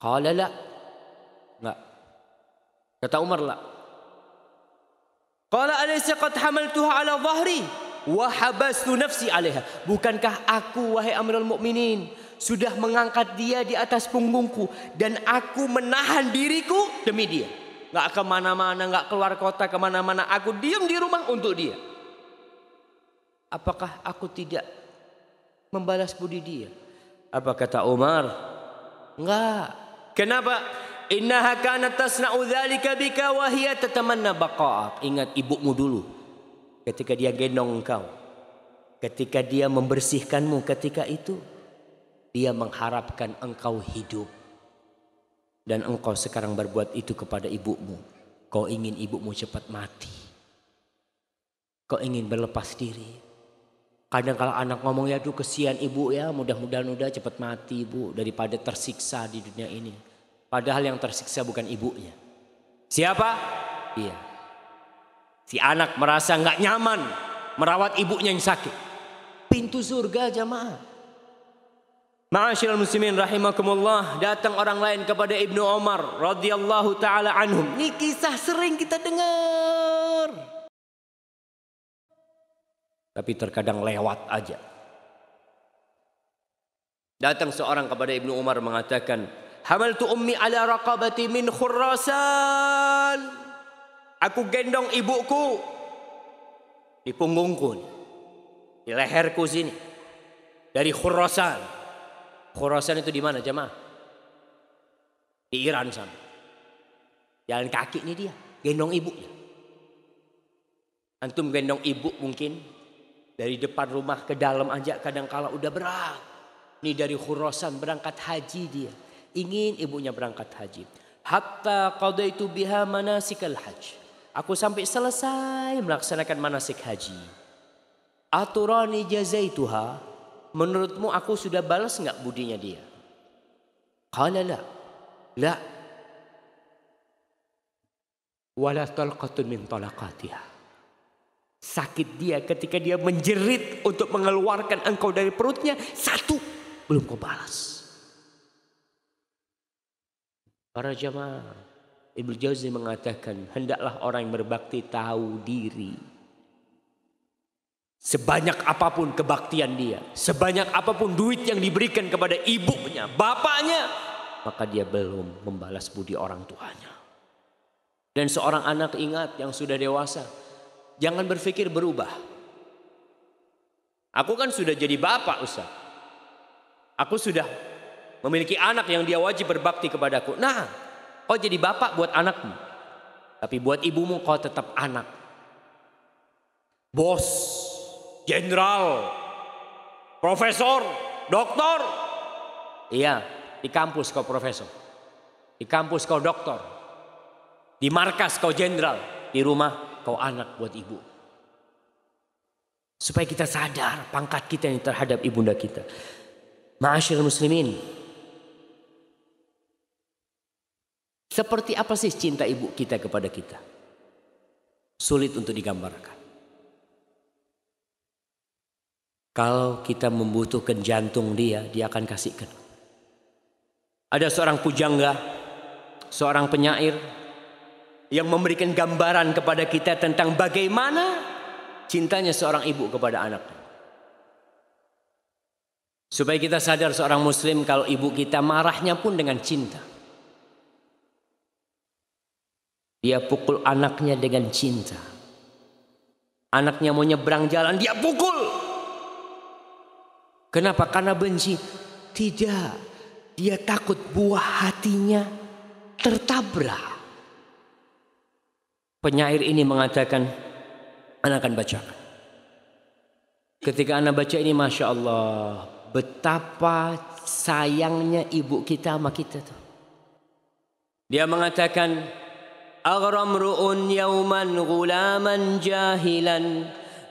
Kalau la. Kata Umar lah Qala alaysa qad hamaltuha ala dhahri wa habastu nafsi 'alaiha. Bukankah aku wahai Amirul Mukminin sudah mengangkat dia di atas punggungku dan aku menahan diriku demi dia. Gak ke mana-mana, gak keluar kota ke mana-mana. Aku diam di rumah untuk dia. Apakah aku tidak membalas budi dia? Apa kata Umar? Enggak. Kenapa? Innaha kanat tasna'u dzalika bika wa hiya tatamanna baqa'ak. Ingat ibumu dulu. Ketika dia gendong engkau. Ketika dia membersihkanmu ketika itu. Dia mengharapkan engkau hidup. Dan engkau sekarang berbuat itu kepada ibumu. Kau ingin ibumu cepat mati. Kau ingin berlepas diri. Kadang kalau anak ngomong ya aduh kesian ibu ya mudah-mudahan udah cepat mati ibu daripada tersiksa di dunia ini. Padahal yang tersiksa bukan ibunya. Siapa? Dia. Si anak merasa nggak nyaman merawat ibunya yang sakit. Pintu surga jamaah. Ma'asyiral muslimin rahimakumullah, datang orang lain kepada Ibnu Umar radhiyallahu taala anhum. Ini kisah sering kita dengar. Tapi terkadang lewat aja. Datang seorang kepada Ibnu Umar mengatakan, Hamaltu ummi ala raqabati min khurrasan. Aku gendong ibuku di punggungku, di leherku sini. Dari Khurasan. Khurasan itu di mana jemaah? Di Iran sana. Jalan kaki ini dia, gendong ibunya. Antum gendong ibu mungkin dari depan rumah ke dalam aja kadang kala udah berat. Ini dari Khurasan berangkat haji dia. Ingin ibunya berangkat haji. Hatta qadaitu biha manasikal haj. Aku sampai selesai melaksanakan manasik haji. Aturani jazaituha menurutmu aku sudah balas nggak budinya dia? Qala la. La. Wala talqatun min talaqatiha. Sakit dia ketika dia menjerit untuk mengeluarkan engkau dari perutnya. Satu. Belum kau balas. Para jamaah, Ibnu Jauzi mengatakan, hendaklah orang yang berbakti tahu diri. Sebanyak apa pun kebaktian dia, sebanyak apa pun duit yang diberikan kepada ibunya, bapaknya, maka dia belum membalas budi orang tuanya. Dan seorang anak ingat yang sudah dewasa, jangan berpikir berubah. Aku kan sudah jadi bapak Ustaz. Aku sudah memiliki anak yang dia wajib berbakti kepadaku. Nah, kau jadi bapak buat anakmu. Tapi buat ibumu kau tetap anak. Bos, jenderal, profesor, doktor. Iya, di kampus kau profesor. Di kampus kau doktor. Di markas kau jenderal. Di rumah kau anak buat ibu. Supaya kita sadar pangkat kita yang terhadap ibunda kita. Ma'asyil muslimin. Seperti apa sih cinta ibu kita kepada kita? Sulit untuk digambarkan. Kalau kita membutuhkan jantung dia, dia akan kasihkan. Ada seorang pujangga, seorang penyair yang memberikan gambaran kepada kita tentang bagaimana cintanya seorang ibu kepada anaknya. Supaya kita sadar seorang muslim kalau ibu kita marahnya pun dengan cinta. Dia pukul anaknya dengan cinta. Anaknya mau nyebrang jalan, dia pukul. Kenapa? Karena benci. Tidak. Dia takut buah hatinya tertabrak. Penyair ini mengatakan, Anak akan bacakan. Ketika anak baca ini Masya Allah. Betapa sayangnya ibu kita sama kita tuh. Dia mengatakan. أغرى امرؤ يوما غلاما جاهلا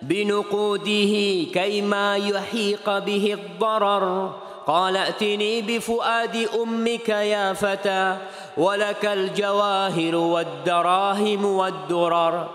بنقوده كيما يحيق به الضرر. قال ائتني بفؤاد أمك يا فتى ولك الجواهر والدراهم والدرر.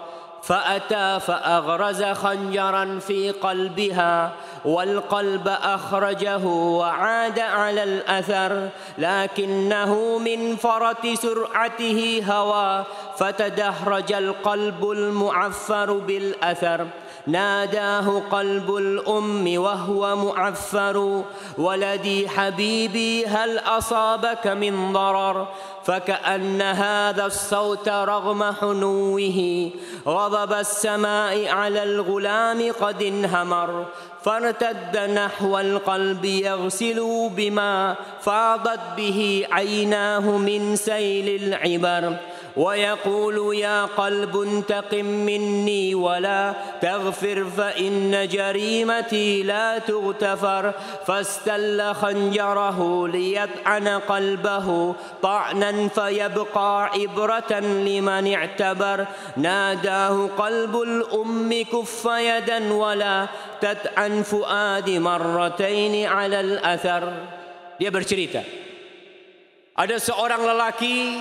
فأتى فأغرز خنجرا في قلبها والقلب أخرجه وعاد على الأثر لكنه من فرط سرعته هوى فتدهرج القلب المعفر بالأثر. ناداه قلب الأم وهو معفر ولدي حبيبي هل أصابك من ضرر؟ فكأن هذا الصوت رغم حنوه غضب السماء على الغلام قد انهمر. فارتد نحو القلب يغسل بما فاضت به عيناه من سيل العبر. ويقول يا قلب انتقم مني ولا تغفر فإن جريمتي لا تغتفر فاستل خنجره ليطعن قلبه طعنا فيبقى عبرة لمن اعتبر ناداه قلب الأم كف يدا ولا تتعن فؤاد مرتين على الأثر. Dia bercerita ada seorang lelaki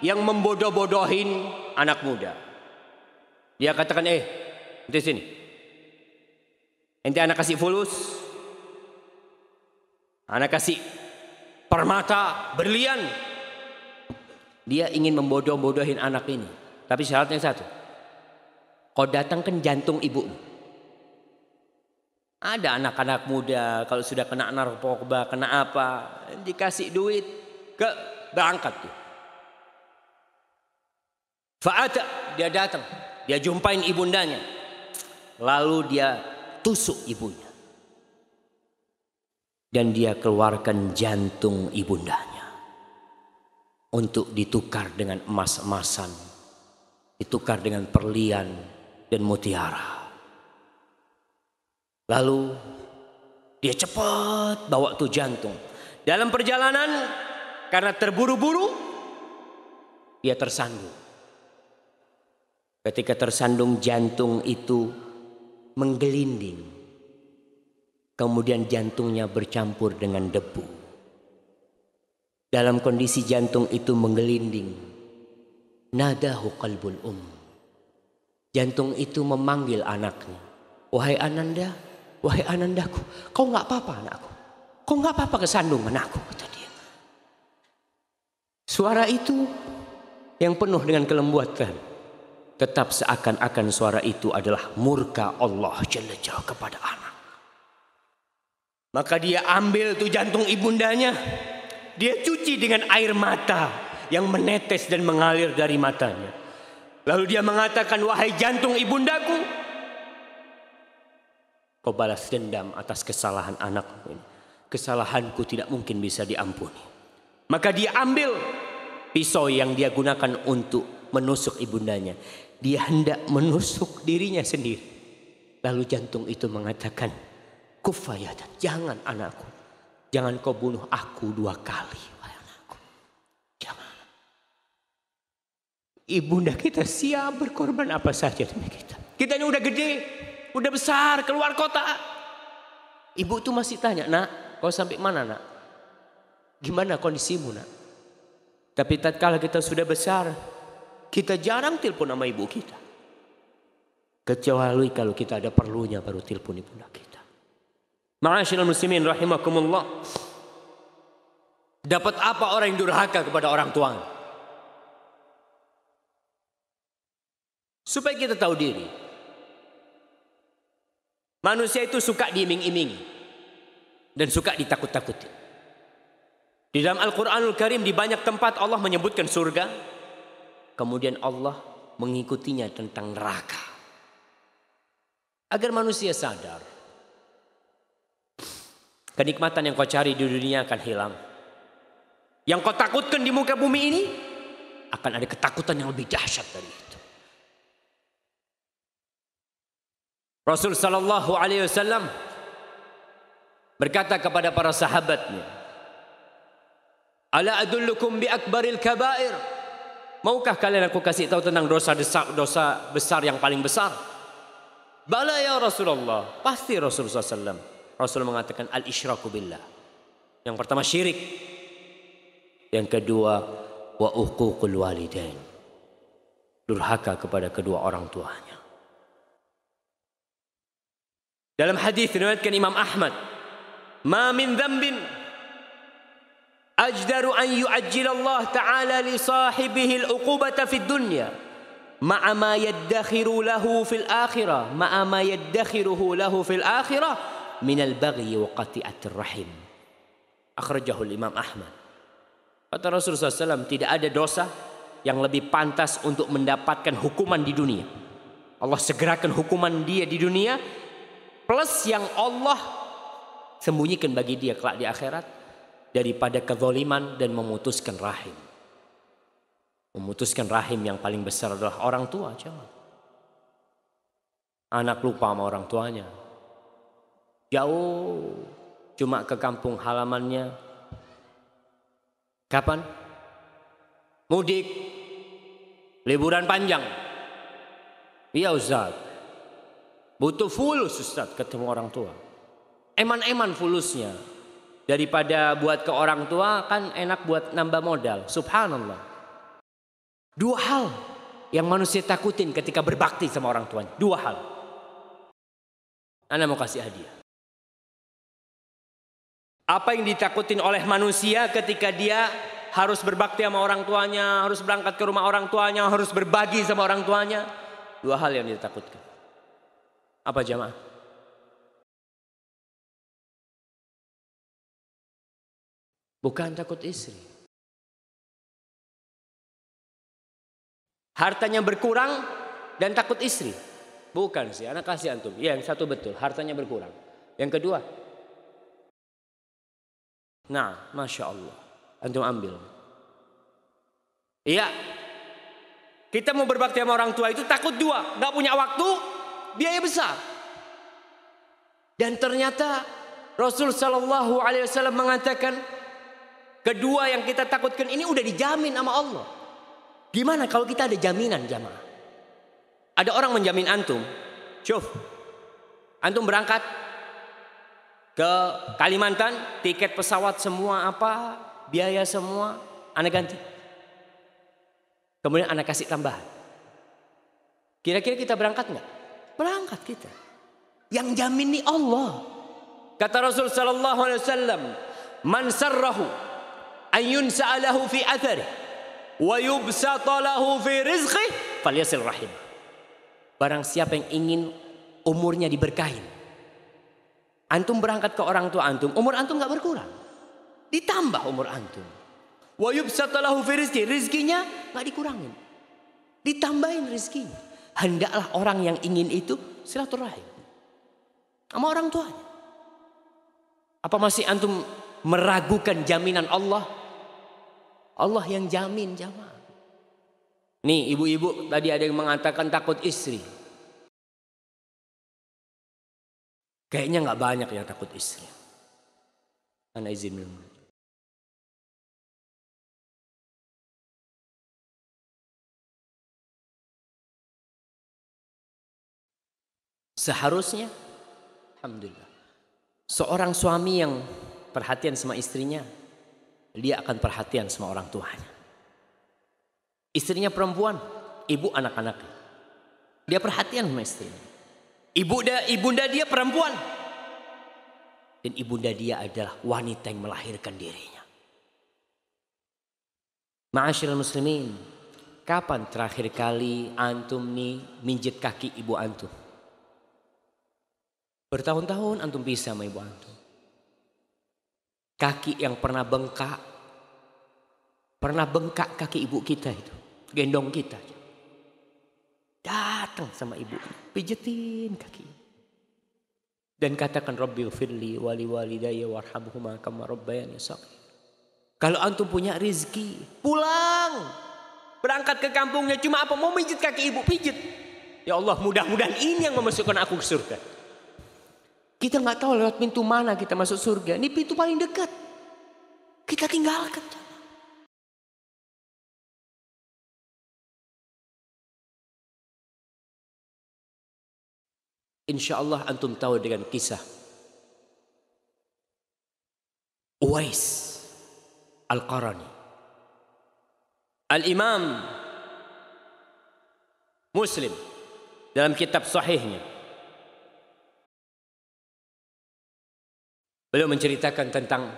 yang membodoh-bodohin anak muda. Dia katakan, eh, di sini. Ente anak kasih fulus. Anak kasih permata, berlian. Dia ingin membodoh-bodohin anak ini. Tapi syaratnya satu. Kau datangkan jantung ibu. Ada anak-anak muda kalau sudah kena narkoba, kena apa, dikasih duit ke berangkat tuh. Fa'ata dia datang, dia jumpain ibundanya. Lalu dia tusuk ibunya. Dan dia keluarkan jantung ibundanya. Untuk ditukar dengan emas-emasan. Ditukar dengan perlian dan mutiara. Lalu dia cepat bawa tuh jantung. Dalam perjalanan karena terburu-buru dia tersandung. Ketika tersandung jantung itu menggelinding. Kemudian jantungnya bercampur dengan debu. Dalam kondisi jantung itu menggelinding. Nadahu qalbul um. Jantung itu memanggil anaknya. Wahai Ananda, wahai Anandaku, kau nggak apa-apa anakku. Kau nggak apa-apa kesandung anakku, kata dia. Suara itu yang penuh dengan kelembutan. Tetap seakan-akan suara itu adalah murka Allah Jalla Jalla kepada anak. Maka dia ambil tuh jantung ibundanya. Dia cuci dengan air mata yang menetes dan mengalir dari matanya. Lalu dia mengatakan, wahai jantung ibundaku. Kau balas dendam atas kesalahan anakmu. Kesalahanku tidak mungkin bisa diampuni. Maka dia ambil pisau yang dia gunakan untuk menusuk ibundanya. Dia hendak menusuk dirinya sendiri. Lalu jantung itu mengatakan, kufayatan, jangan anakku. Jangan kau bunuh aku dua kali. Anakku. Jangan. Ibunda kita siap berkorban apa saja demi kita. Kita ini udah gede, udah besar, keluar kota. Ibu tuh masih tanya, nak, kau sampai mana nak? Gimana kondisimu nak? Tapi tatkala kita sudah besar, kita jarang telepon sama ibu kita. Kecuali kalau kita ada perlunya baru telepon ibunda kita. Ma'asyiral muslimin rahimakumullah. Dapat apa orang yang durhaka kepada orang tua? Supaya kita tahu diri. Manusia itu suka diiming-imingi. Dan suka ditakut-takuti. Di dalam Al-Quranul Karim di banyak tempat Allah menyebutkan surga. Kemudian Allah mengikutinya tentang neraka. Agar manusia sadar. Kenikmatan yang kau cari di dunia akan hilang. Yang kau takutkan di muka bumi ini. Akan ada ketakutan yang lebih dahsyat dari itu. Rasul Sallallahu Alaihi Wasallam berkata kepada para sahabatnya, Ala adullukum bi akbaril kabair. Maukah kalian aku kasih tahu tentang dosa dosa besar yang paling besar? Bala ya Rasulullah. Pasti Rasulullah SAW. Rasul mengatakan al-isyraku billah. Yang pertama syirik. Yang kedua wa uququl walidain. Durhaka kepada kedua orang tuanya. Dalam hadis diriwayatkan Imam Ahmad, "Ma min أجدر أن يعجل الله تعالى لصاحبه العقوبة في الدنيا مع ما يدخر له في الآخرة مع ما يدخره له في الآخرة من البغي وقطعة الرحم. أخرجه الإمام أحمد. Kata Rasulullah SAW tidak ada dosa yang lebih pantas untuk mendapatkan hukuman di dunia. Allah segerakan hukuman dia di dunia plus yang Allah sembunyikan bagi dia kelak di akhirat daripada kezoliman dan memutuskan rahim. Memutuskan rahim yang paling besar adalah orang tua. Jangan. Anak lupa sama orang tuanya. Jauh. Cuma ke kampung halamannya. Kapan? Mudik. Liburan panjang. Iya Ustaz. Butuh fulus Ustaz ketemu orang tua. Eman-eman fulusnya. Daripada buat ke orang tua kan enak buat nambah modal. Subhanallah. Dua hal yang manusia takutin ketika berbakti sama orang tuanya. Dua hal. Anda mau kasih hadiah. Apa yang ditakutin oleh manusia ketika dia harus berbakti sama orang tuanya, harus berangkat ke rumah orang tuanya, harus berbagi sama orang tuanya. Dua hal yang ditakutkan. Apa jamaah? Bukan takut istri. Hartanya berkurang dan takut istri. Bukan sih, anak kasih antum. Ya, yang satu betul, hartanya berkurang. Yang kedua, nah, masya Allah, antum ambil. Iya, kita mau berbakti sama orang tua itu takut dua, nggak punya waktu, biaya besar. Dan ternyata Rasul Shallallahu Alaihi Wasallam mengatakan Kedua yang kita takutkan ini udah dijamin sama Allah. Gimana kalau kita ada jaminan jamaah? Ada orang menjamin antum. Syuf. Antum berangkat ke Kalimantan, tiket pesawat semua apa, biaya semua, anak ganti. Kemudian anak kasih tambahan. Kira-kira kita berangkat nggak? Berangkat kita. Yang jamin nih Allah. Kata Rasul sallallahu alaihi wasallam, "Man sarrahu ayun sa'alahu fi athari wa fi rizqi falyasil rahim. Barang siapa yang ingin umurnya diberkahin. Antum berangkat ke orang tua antum, umur antum nggak berkurang. Ditambah umur antum. Wa yubsata fi rizqi, rizkinya nggak dikurangin. Ditambahin rizkinya. Hendaklah orang yang ingin itu silaturahim. Sama orang tuanya. Apa masih antum meragukan jaminan Allah? Allah yang jamin jamaah. Nih ibu-ibu tadi ada yang mengatakan takut istri. Kayaknya nggak banyak yang takut istri. Anda izin dulu. Seharusnya, Alhamdulillah. Seorang suami yang perhatian sama istrinya, dia akan perhatian sama orang tuanya. Istrinya perempuan, ibu anak-anaknya. Dia perhatian sama istrinya. Ibunda, ibunda dia perempuan. Dan ibunda dia adalah wanita yang melahirkan dirinya. Ma'asyiral muslimin, kapan terakhir kali antum nih minjit kaki ibu antum? Bertahun-tahun antum bisa sama ibu antum. Kaki yang pernah bengkak. Pernah bengkak kaki ibu kita itu. Gendong kita. Datang sama ibu. Pijetin kaki. Dan katakan Rabbi firli wali walidayya warhamhuma kama rabbayani Kalau antum punya rizki. Pulang. Berangkat ke kampungnya cuma apa? Mau pijit kaki ibu. Pijit. Ya Allah mudah-mudahan ini yang memasukkan aku ke surga. Kita nggak tahu lewat pintu mana kita masuk surga. Ini pintu paling dekat. Kita tinggalkan. Insya Allah antum tahu dengan kisah Uwais Al-Qarani. Al-Imam Muslim dalam kitab sahihnya Beliau menceritakan tentang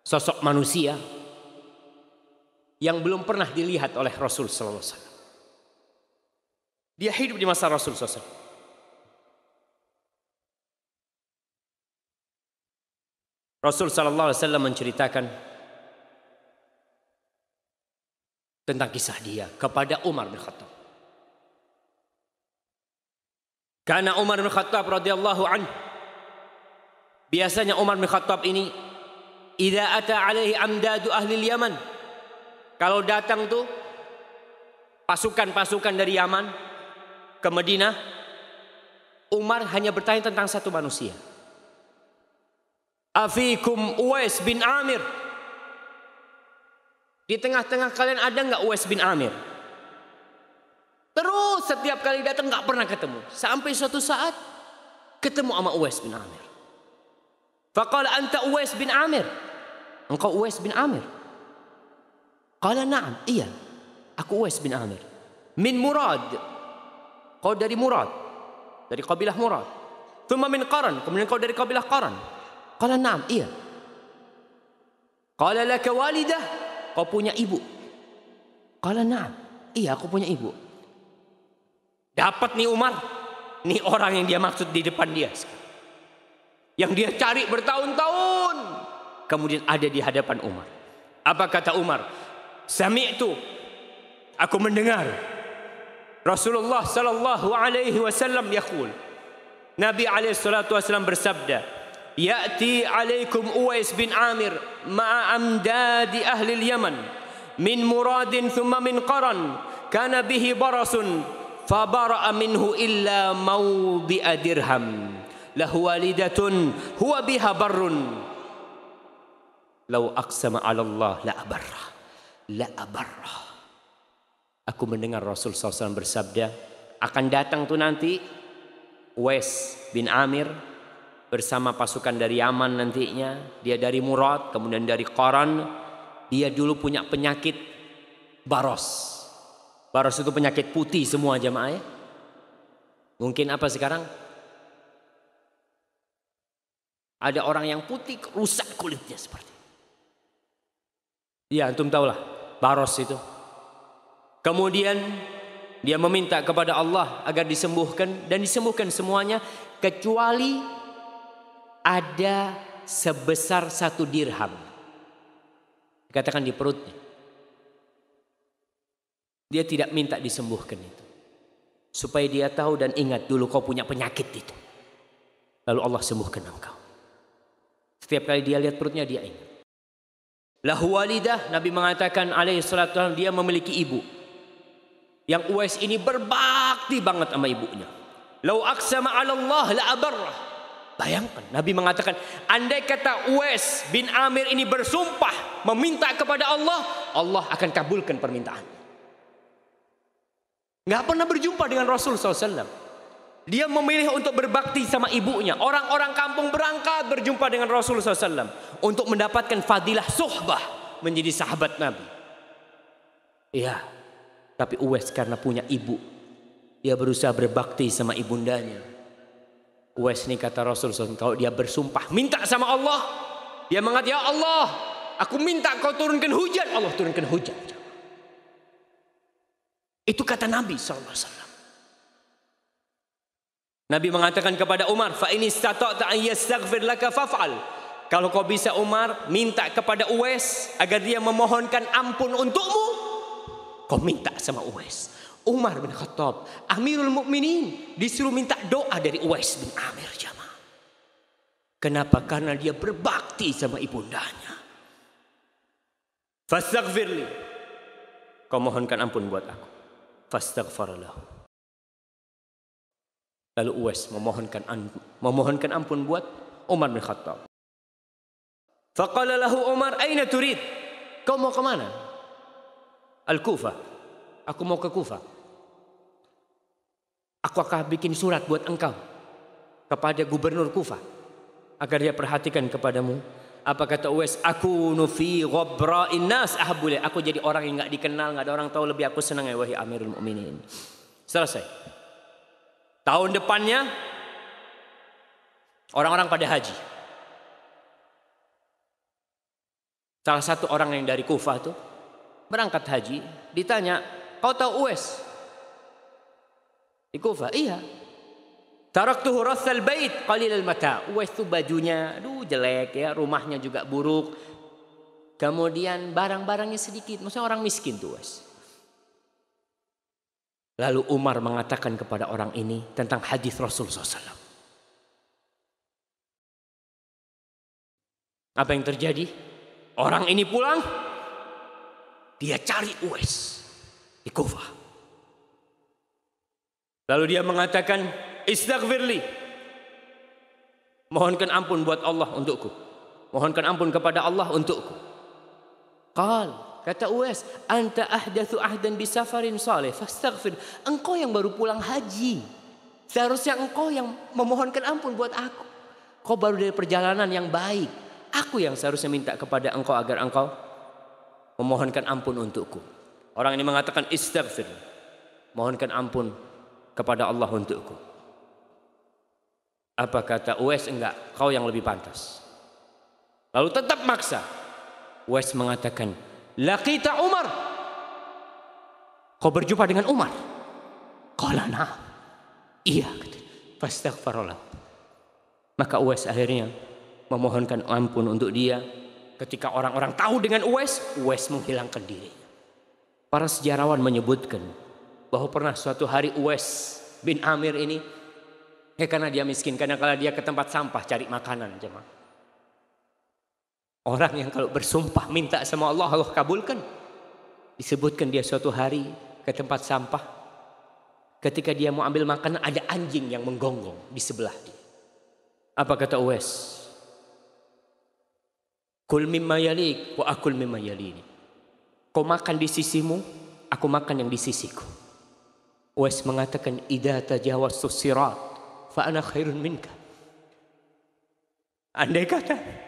sosok manusia yang belum pernah dilihat oleh Rasul sallallahu alaihi wasallam. Dia hidup di masa Rasul sallallahu Rasul sallallahu alaihi wasallam menceritakan tentang kisah dia kepada Umar bin Khattab. Karena Umar bin Khattab radhiyallahu anhu Biasanya Umar bin Khattab ini idza ata alaihi amdadu ahli Yaman. Kalau datang tuh pasukan-pasukan dari Yaman ke Madinah, Umar hanya bertanya tentang satu manusia. Afikum Uwais bin Amir. Di tengah-tengah kalian ada nggak Uwais bin Amir? Terus setiap kali datang nggak pernah ketemu. Sampai suatu saat ketemu sama Uwais bin Amir. Faqala anta Uwais bin Amir. Engkau Uwais bin Amir. Qala na'am, iya. Aku Uwais bin Amir. Min Murad. Kau dari Murad. Dari kabilah Murad. Thumma min Qaran. Kemudian kau dari kabilah Qaran. Qala na'am, iya. Qala laka walidah. Kau punya ibu. Qala na'am. Iya, aku punya ibu. Dapat nih Umar. Nih orang yang dia maksud di depan dia sekarang yang dia cari bertahun-tahun. Kemudian ada di hadapan Umar. Apa kata Umar? Sami'tu. Aku mendengar. Rasulullah sallallahu alaihi wasallam yaqul. Nabi alaihi salatu wasallam bersabda Ya'ti alaikum Uwais bin Amir ma'a amdadi ahli Yaman min muradin thumma min qaran. Kana bihi barasun fabara'a minhu illa mawdi'a dirham lahu walidatun huwa biha barrun. Lau aqsama 'ala Allah la abarra la abarra aku mendengar Rasul SAW bersabda akan datang tuh nanti Wes bin Amir bersama pasukan dari Yaman nantinya. Dia dari Murad kemudian dari Qaran. Dia dulu punya penyakit baros. Baros itu penyakit putih semua jamaah ya. Mungkin apa sekarang Ada orang yang putih rusak kulitnya seperti. Ya, antum tahulah, Baros itu. Kemudian dia meminta kepada Allah agar disembuhkan dan disembuhkan semuanya kecuali ada sebesar satu dirham. Katakan di perutnya. Dia tidak minta disembuhkan itu. Supaya dia tahu dan ingat dulu kau punya penyakit itu. Lalu Allah sembuhkan engkau. Setiap kali dia lihat perutnya dia ingat. Lahu walidah, Nabi mengatakan alaihi salatu dia memiliki ibu. Yang Uwais ini berbakti banget sama ibunya. Lau aksama ala Allah la abarrah. Bayangkan Nabi mengatakan andai kata Uwais bin Amir ini bersumpah meminta kepada Allah, Allah akan kabulkan permintaan. Nggak pernah berjumpa dengan Rasul SAW. Dia memilih untuk berbakti sama ibunya. Orang-orang kampung berangkat berjumpa dengan Rasul SAW. Untuk mendapatkan fadilah suhbah. Menjadi sahabat Nabi. Iya. Tapi Uwais karena punya ibu. Dia berusaha berbakti sama ibundanya. Uwais ini kata Rasul SAW. Kalau dia bersumpah minta sama Allah. Dia mengatakan ya Allah. Aku minta kau turunkan hujan. Allah turunkan hujan. Itu kata Nabi SAW. Nabi mengatakan kepada Umar, "Fa ini istata'ta an yastaghfir laka faf'al." Kalau kau bisa Umar, minta kepada Uwais agar dia memohonkan ampun untukmu. Kau minta sama Uwais. Umar bin Khattab, Amirul Mukminin, disuruh minta doa dari Uwais bin Amir jamaah. Kenapa? Karena dia berbakti sama ibundanya. Fastaghfirli. Kau mohonkan ampun buat aku fastaghfar lahu. Lalu Uwais memohonkan memohonkan ampun buat Umar bin Khattab. Faqala lahu Umar, "Aina turid?" Kau mau ke mana? Al-Kufah. Aku mau ke Kufah. Aku akan bikin surat buat engkau kepada gubernur Kufah agar dia perhatikan kepadamu apa kata Uwais? Aku nufi ghabra nas ahabule. Aku jadi orang yang nggak dikenal, nggak ada orang tahu lebih aku senang ya wahai Amirul Mukminin. Selesai. Tahun depannya orang-orang pada haji. Salah satu orang yang dari Kufah tuh berangkat haji, ditanya, "Kau tahu Uwais?" Di Kufah, "Iya." Taraktuhu rassal bait qalil al mata. Uwais itu bajunya aduh jelek ya, rumahnya juga buruk. Kemudian barang-barangnya sedikit, maksudnya orang miskin tuh Uwais. Lalu Umar mengatakan kepada orang ini tentang hadis Rasul SAW. Apa yang terjadi? Orang ini pulang, dia cari Uwais di Kufah. Lalu dia mengatakan, Istaghfirli. Mohonkan ampun buat Allah untukku. Mohonkan ampun kepada Allah untukku. Qal, kata Uwais, anta ahdathu ahdan bi safarin salih fastaghfir. Engkau yang baru pulang haji. Seharusnya engkau yang memohonkan ampun buat aku. Kau baru dari perjalanan yang baik. Aku yang seharusnya minta kepada engkau agar engkau memohonkan ampun untukku. Orang ini mengatakan istaghfir. Mohonkan ampun kepada Allah untukku. Apa kata Uwais enggak, kau yang lebih pantas. Lalu tetap maksa. Uwais mengatakan, Laqita Umar. Kau berjumpa dengan Umar. Qala na'am. Iya. Fastaghfarullah. Maka Uwais akhirnya memohonkan ampun untuk dia. Ketika orang-orang tahu dengan Uwais, Uwais menghilangkan dirinya. Para sejarawan menyebutkan bahwa pernah suatu hari Uwais bin Amir ini Ya karena dia miskin, karena kalau dia ke tempat sampah cari makanan jemaah. Orang yang kalau bersumpah minta sama Allah, Allah kabulkan. Disebutkan dia suatu hari ke tempat sampah. Ketika dia mau ambil makanan ada anjing yang menggonggong di sebelah dia. Apa kata Uwais? Kul mimma yalik wa akul mimma yalini. Kau makan di sisimu, aku makan yang di sisiku. Uwais mengatakan idza tajawaztu sirat fa ana khairun minka. Andai kata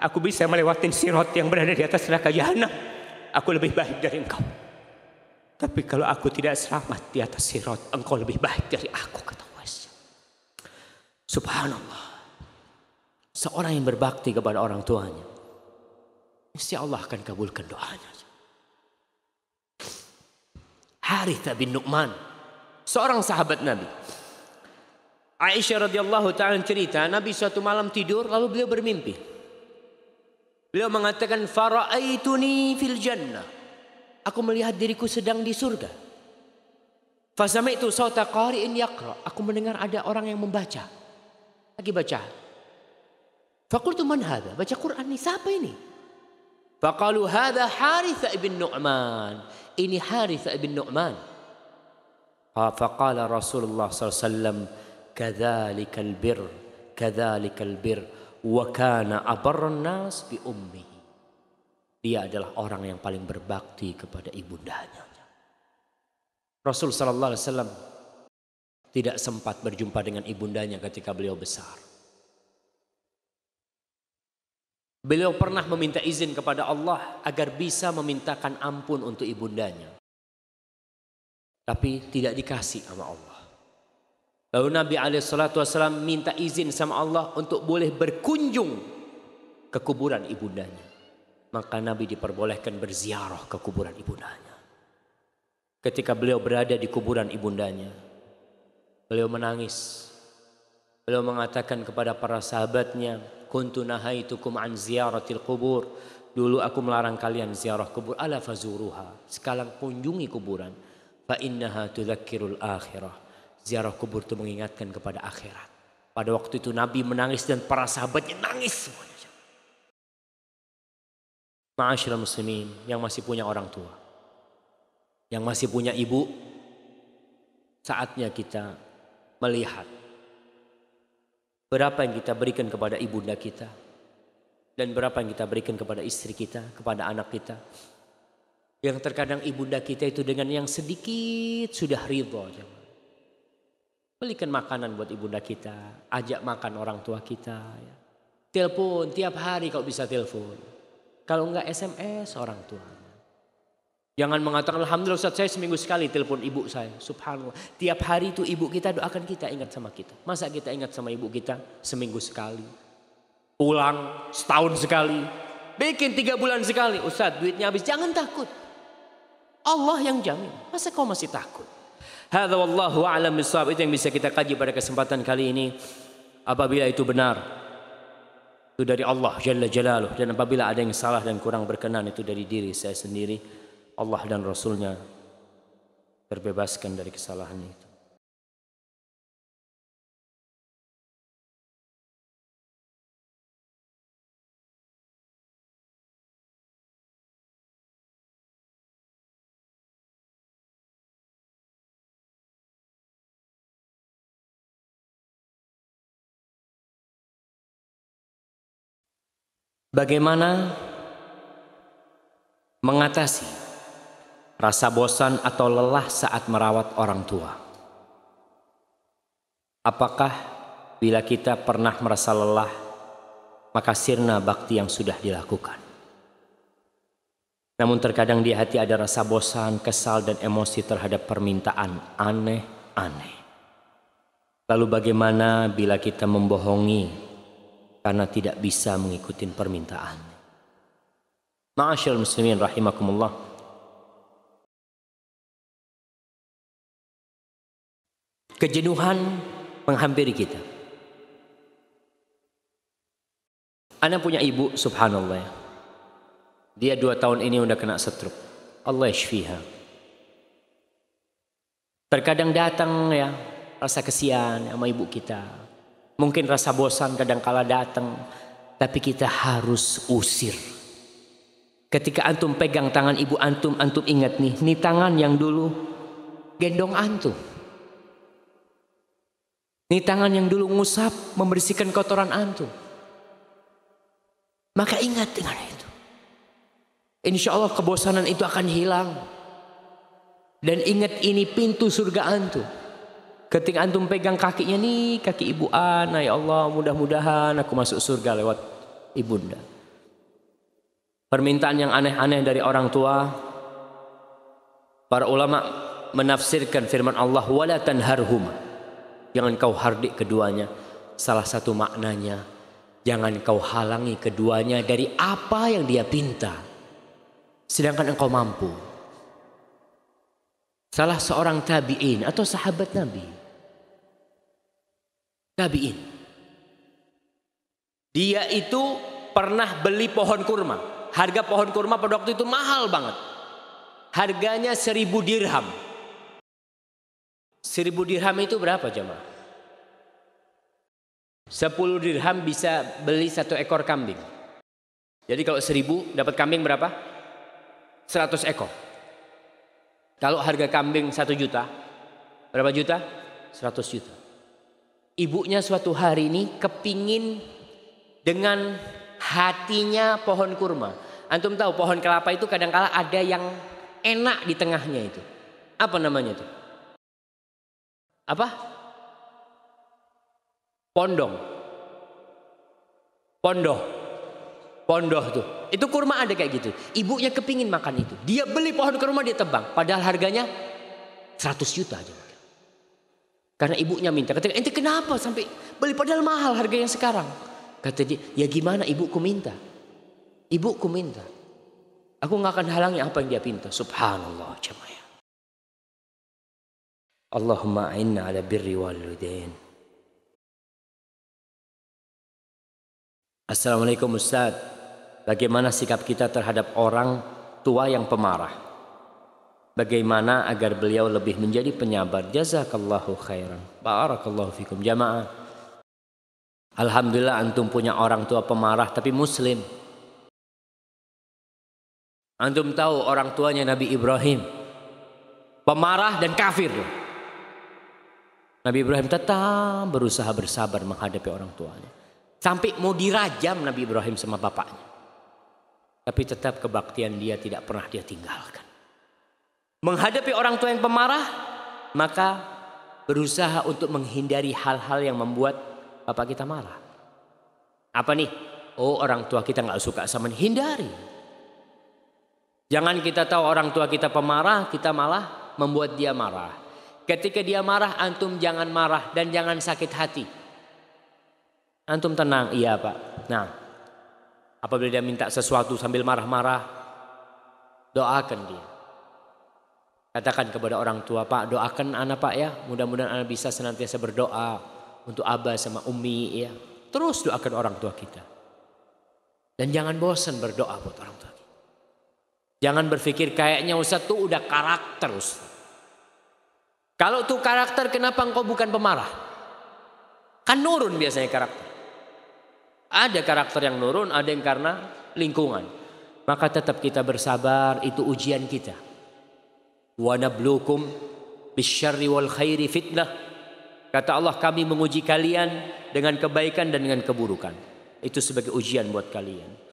aku bisa melewati sirat yang berada di atas neraka jahanam, aku lebih baik dari engkau. Tapi kalau aku tidak selamat di atas sirat, engkau lebih baik dari aku kata Uwais. Subhanallah. Seorang yang berbakti kepada orang tuanya. Mesti Allah akan kabulkan doanya. Harithah bin Nu'man. Seorang sahabat Nabi. Aisyah radhiyallahu taala cerita, Nabi suatu malam tidur lalu beliau bermimpi. Beliau mengatakan faraaituni fil jannah. Aku melihat diriku sedang di surga. Fasami'tu sauta qari'in yaqra. Aku mendengar ada orang yang membaca. Lagi baca. Fakultu man hadha? Baca Quran ini siapa ini? Faqalu hadha Haritha ibn Nu'man. Ini Haritha ibn Nu'man. Faqala Rasulullah SAW kadzalikal bir kadzalikal bir wa kana abarran nas bi ummihi dia adalah orang yang paling berbakti kepada ibundanya Rasul sallallahu alaihi wasallam tidak sempat berjumpa dengan ibundanya ketika beliau besar Beliau pernah meminta izin kepada Allah agar bisa memintakan ampun untuk ibundanya. Tapi tidak dikasih sama Allah. Lalu Nabi SAW minta izin sama Allah untuk boleh berkunjung ke kuburan ibundanya. Maka Nabi diperbolehkan berziarah ke kuburan ibundanya. Ketika beliau berada di kuburan ibundanya, beliau menangis. Beliau mengatakan kepada para sahabatnya, "Kuntu nahaitukum an ziyaratil kubur." Dulu aku melarang kalian ziarah kubur, ala fazuruha. Sekarang kunjungi kuburan. Fa innaha tudzakkirul akhirah Ziarah kubur itu mengingatkan kepada akhirat. Pada waktu itu Nabi menangis dan para sahabatnya nangis semuanya. Ma'asyiral muslimin yang masih punya orang tua. Yang masih punya ibu. Saatnya kita melihat. Berapa yang kita berikan kepada ibunda kita. Dan berapa yang kita berikan kepada istri kita, kepada anak kita. Yang terkadang ibunda kita itu dengan yang sedikit sudah ridho. Belikan makanan buat ibunda kita, ajak makan orang tua kita. Ya. Telepon tiap hari kau bisa telepon. Kalau enggak SMS orang tua. Jangan mengatakan Alhamdulillah Ustaz saya seminggu sekali telepon ibu saya. Subhanallah. Tiap hari itu ibu kita doakan kita ingat sama kita. Masa kita ingat sama ibu kita seminggu sekali. Pulang setahun sekali. Bikin tiga bulan sekali. Ustaz duitnya habis. Jangan takut. Allah yang jamin. Masa kau masih takut? Hadza wallahu a'lam bissawab itu yang bisa kita kaji pada kesempatan kali ini. Apabila itu benar itu dari Allah Jalla Jalaluh dan apabila ada yang salah dan kurang berkenan itu dari diri saya sendiri Allah dan Rasulnya terbebaskan dari kesalahan itu. Bagaimana mengatasi rasa bosan atau lelah saat merawat orang tua? Apakah bila kita pernah merasa lelah, maka sirna bakti yang sudah dilakukan? Namun terkadang di hati ada rasa bosan, kesal dan emosi terhadap permintaan aneh-aneh. Lalu bagaimana bila kita membohongi karena tidak bisa mengikuti permintaan. Ma'asyal muslimin rahimakumullah. Kejenuhan menghampiri kita. Anak punya ibu subhanallah. Dia dua tahun ini udah kena stroke. Allah yashfiha. Terkadang datang ya rasa kesian sama ibu kita. Mungkin rasa bosan kadang kala datang, tapi kita harus usir. Ketika antum pegang tangan ibu antum, antum ingat nih, ini tangan yang dulu gendong antum. Ini tangan yang dulu ngusap, membersihkan kotoran antum. Maka ingat dengan itu. Insya Allah kebosanan itu akan hilang. Dan ingat ini pintu surga antum. Ketika antum pegang kakinya nih, kaki ibu Ana, ya Allah mudah-mudahan aku masuk surga lewat ibunda. Permintaan yang aneh-aneh dari orang tua, para ulama menafsirkan firman Allah, wala tanharhum. Jangan kau hardik keduanya. Salah satu maknanya, Jangan kau halangi keduanya dari apa yang dia pinta. Sedangkan engkau mampu. Salah seorang tabi'in atau sahabat Nabi. Tabi'in. Dia itu pernah beli pohon kurma. Harga pohon kurma pada waktu itu mahal banget. Harganya seribu dirham. Seribu dirham itu berapa jemaah? Sepuluh dirham bisa beli satu ekor kambing. Jadi kalau seribu dapat kambing berapa? Seratus ekor. Kalau harga kambing satu juta, berapa juta? Seratus juta. Ibunya suatu hari ini kepingin dengan hatinya pohon kurma. Antum tahu pohon kelapa itu kadang-kala ada yang enak di tengahnya itu. Apa namanya itu? Apa? Pondong. Pondoh. Pondoh tuh. Itu kurma ada kayak gitu. Ibunya kepingin makan itu. Dia beli pohon kurma dia tebang. Padahal harganya 100 juta aja. Karena ibunya minta. Kata, ente kenapa sampai beli padahal mahal harganya sekarang. Kata dia, ya gimana ibuku minta. Ibuku minta. Aku nggak akan halangi apa yang dia pinta. Subhanallah jemaah. Allahumma inna ala birri walidain. Assalamualaikum Ustaz. Bagaimana sikap kita terhadap orang tua yang pemarah? Bagaimana agar beliau lebih menjadi penyabar? Jazakallahu khairan. Barakallahu fikum jamaah. Alhamdulillah antum punya orang tua pemarah tapi muslim. Antum tahu orang tuanya Nabi Ibrahim. Pemarah dan kafir. Nabi Ibrahim tetap berusaha bersabar menghadapi orang tuanya. Sampai mau dirajam Nabi Ibrahim sama bapaknya. Tapi tetap kebaktian dia tidak pernah dia tinggalkan. Menghadapi orang tua yang pemarah, maka berusaha untuk menghindari hal-hal yang membuat bapak kita marah. Apa nih? Oh orang tua kita nggak suka sama hindari. Jangan kita tahu orang tua kita pemarah, kita malah membuat dia marah. Ketika dia marah, antum jangan marah dan jangan sakit hati. Antum tenang, iya pak. Nah, apabila dia minta sesuatu sambil marah-marah, doakan dia. Katakan kepada orang tua, Pak, doakan anak Pak ya. Mudah-mudahan anak bisa senantiasa berdoa untuk abah sama umi ya. Terus doakan orang tua kita. Dan jangan bosan berdoa buat orang tua kita. Jangan berpikir kayaknya Ustaz tuh udah karakter Ustaz. Kalau tuh karakter kenapa engkau bukan pemarah? Kan nurun biasanya karakter. Ada karakter yang nurun, ada yang karena lingkungan. Maka tetap kita bersabar, itu ujian kita. Wa nablukum bisyarri wal khairi fitnah. Kata Allah kami menguji kalian dengan kebaikan dan dengan keburukan. Itu sebagai ujian buat kalian.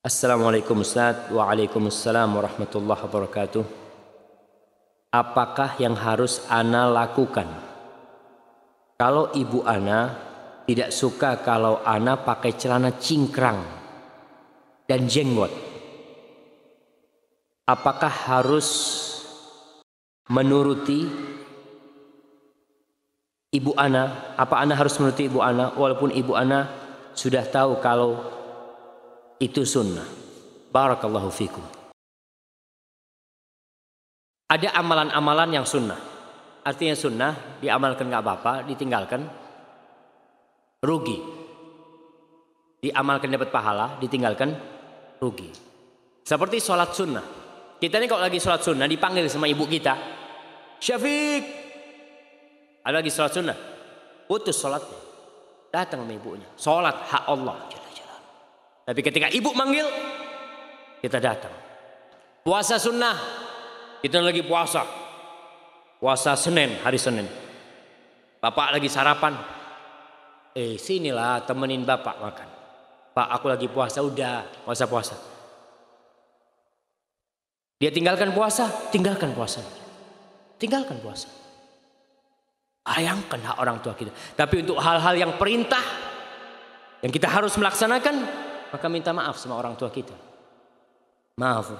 Assalamualaikum Ustaz Waalaikumsalam warahmatullahi wabarakatuh Apakah yang harus Ana lakukan kalau ibu Ana tidak suka kalau Ana pakai celana cingkrang dan jenggot. Apakah harus menuruti ibu Ana? Apa Ana harus menuruti ibu Ana walaupun ibu Ana sudah tahu kalau itu sunnah? Barakallahu fikum. Ada amalan-amalan yang sunnah. Artinya sunnah diamalkan nggak apa-apa, ditinggalkan rugi. Diamalkan dapat pahala, ditinggalkan rugi. Seperti sholat sunnah. Kita ini kalau lagi sholat sunnah dipanggil sama ibu kita. Syafiq. Ada lagi sholat sunnah. Putus sholatnya. Datang sama ibunya. Sholat hak Allah. Tapi ketika ibu manggil, kita datang. Puasa sunnah. Kita lagi puasa. Puasa Senin, hari Senin. Bapak lagi sarapan. Eh sinilah temenin bapak makan. Pak aku lagi puasa, udah puasa puasa. Dia tinggalkan puasa, tinggalkan puasa. Tinggalkan puasa. Ayangkan hak orang tua kita. Tapi untuk hal-hal yang perintah, yang kita harus melaksanakan, maka minta maaf sama orang tua kita. Maaf,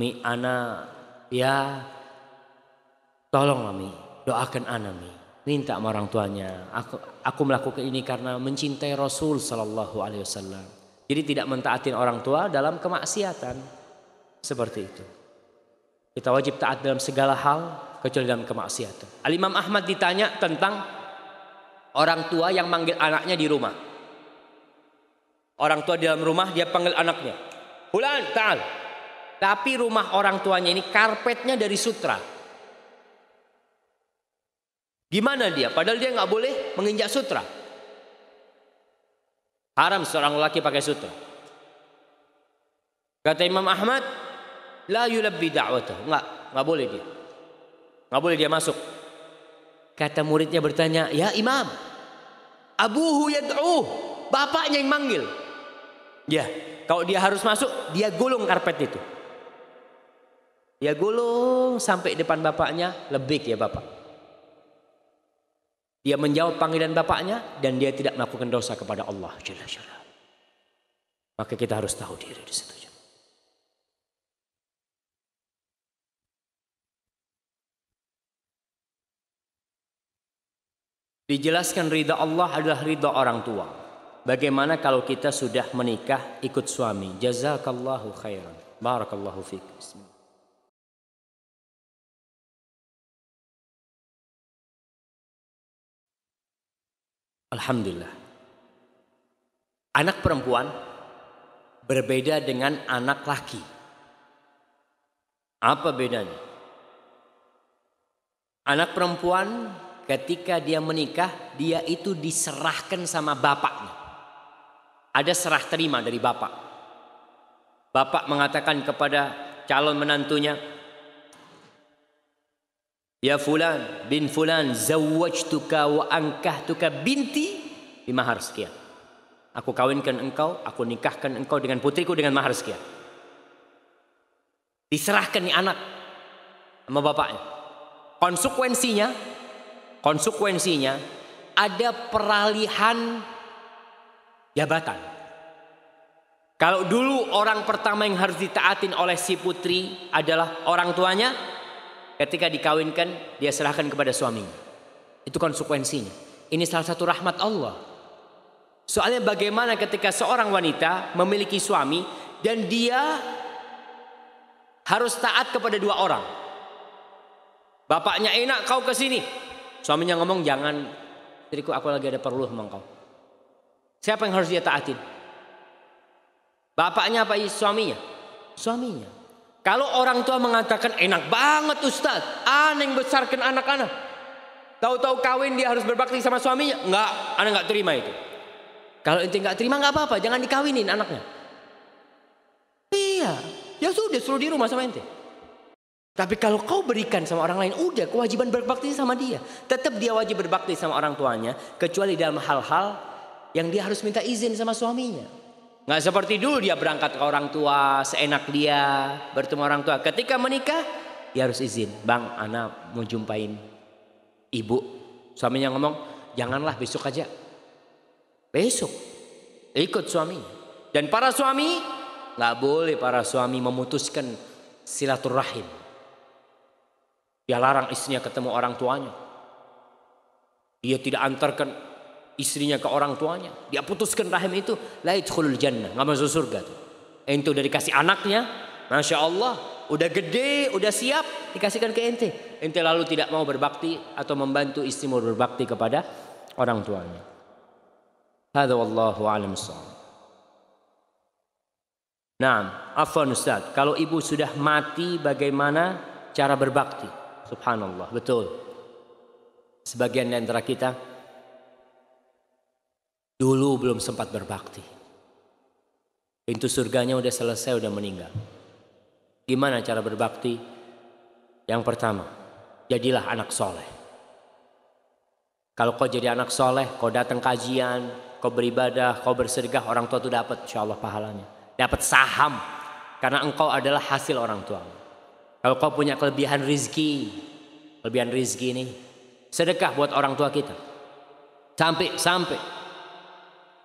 mi ana ya Tolong Mami, doakan Ana Mi. Minta sama orang tuanya. Aku Aku melakukan ini karena mencintai Rasul Sallallahu Alaihi Wasallam. Jadi tidak mentaatin orang tua dalam kemaksiatan. Seperti itu. Kita wajib taat dalam segala hal kecuali dalam kemaksiatan. Al-Imam Ahmad ditanya tentang orang tua yang manggil anaknya di rumah. Orang tua di dalam rumah dia panggil anaknya. Fulan, ta'al. Tapi rumah orang tuanya ini karpetnya dari sutra. Gimana dia? Padahal dia nggak boleh menginjak sutra. Haram seorang laki pakai sutra. Kata Imam Ahmad, la yulabbi da'watahu. Enggak, enggak boleh dia. Enggak boleh dia masuk. Kata muridnya bertanya, "Ya Imam, abuhu yad'uh." Bapaknya yang manggil. Ya, kalau dia harus masuk, dia gulung karpet itu. Dia gulung sampai depan bapaknya, lebih ya bapak. Dia menjawab panggilan bapaknya dan dia tidak melakukan dosa kepada Allah Jalla Jalla. Maka kita harus tahu diri di situ. Dijelaskan ridha Allah adalah ridha orang tua. Bagaimana kalau kita sudah menikah ikut suami? Jazakallahu khairan. Barakallahu fiik. Alhamdulillah. Anak perempuan berbeda dengan anak laki. Apa bedanya? Anak perempuan ketika dia menikah, dia itu diserahkan sama bapaknya. Ada serah terima dari bapak. Bapak mengatakan kepada calon menantunya, Ya fulan bin fulan zawwajtuka wa ankahtuka binti di mahar sekian. Aku kawinkan engkau, aku nikahkan engkau dengan putriku dengan mahar sekian. Diserahkan nih anak sama bapaknya. Konsekuensinya, konsekuensinya ada peralihan jabatan. Kalau dulu orang pertama yang harus ditaatin oleh si putri adalah orang tuanya, Ketika dikawinkan, dia serahkan kepada suaminya. Itu konsekuensinya. Ini salah satu rahmat Allah. Soalnya bagaimana ketika seorang wanita memiliki suami dan dia harus taat kepada dua orang. Bapaknya enak kau ke sini. Suaminya ngomong jangan istriku aku lagi ada perlu sama kau. Siapa yang harus dia taatin? Bapaknya apa suaminya? Suaminya. Kalau orang tua mengatakan enak banget Ustadz, aneh besarkan anak-anak. Tahu-tahu kawin dia harus berbakti sama suaminya. Enggak, anak enggak terima itu. Kalau ente enggak terima enggak apa-apa, jangan dikawinin anaknya. Iya, ya sudah suruh di rumah sama ente. Tapi kalau kau berikan sama orang lain, udah kewajiban berbakti sama dia. Tetap dia wajib berbakti sama orang tuanya, kecuali dalam hal-hal yang dia harus minta izin sama suaminya. Nggak seperti dulu dia berangkat ke orang tua, seenak dia bertemu orang tua. Ketika menikah, dia harus izin. Bang, anak mau jumpain ibu. Suaminya ngomong, janganlah besok aja. Besok. Ikut suami. Dan para suami, nggak boleh para suami memutuskan silaturahim. Dia larang istrinya ketemu orang tuanya. Dia tidak antarkan istrinya ke orang tuanya. Dia putuskan rahim itu. La idkhulul jannah. Nggak masuk surga. Tuh. Ente udah dikasih anaknya. Masya Allah. Udah gede, udah siap. Dikasihkan ke ente. Ente lalu tidak mau berbakti. Atau membantu istrimu berbakti kepada orang tuanya. Hada wallahu alam Nah, afwan Ustaz. Kalau ibu sudah mati bagaimana cara berbakti? Subhanallah, betul. Sebagian di antara kita Dulu belum sempat berbakti. Pintu surganya udah selesai, udah meninggal. Gimana cara berbakti? Yang pertama, jadilah anak soleh. Kalau kau jadi anak soleh, kau datang kajian, kau beribadah, kau bersedekah, orang tua itu dapat insya Allah pahalanya. Dapat saham, karena engkau adalah hasil orang tua. Kalau kau punya kelebihan rizki, kelebihan rizki ini, sedekah buat orang tua kita. Sampai, sampai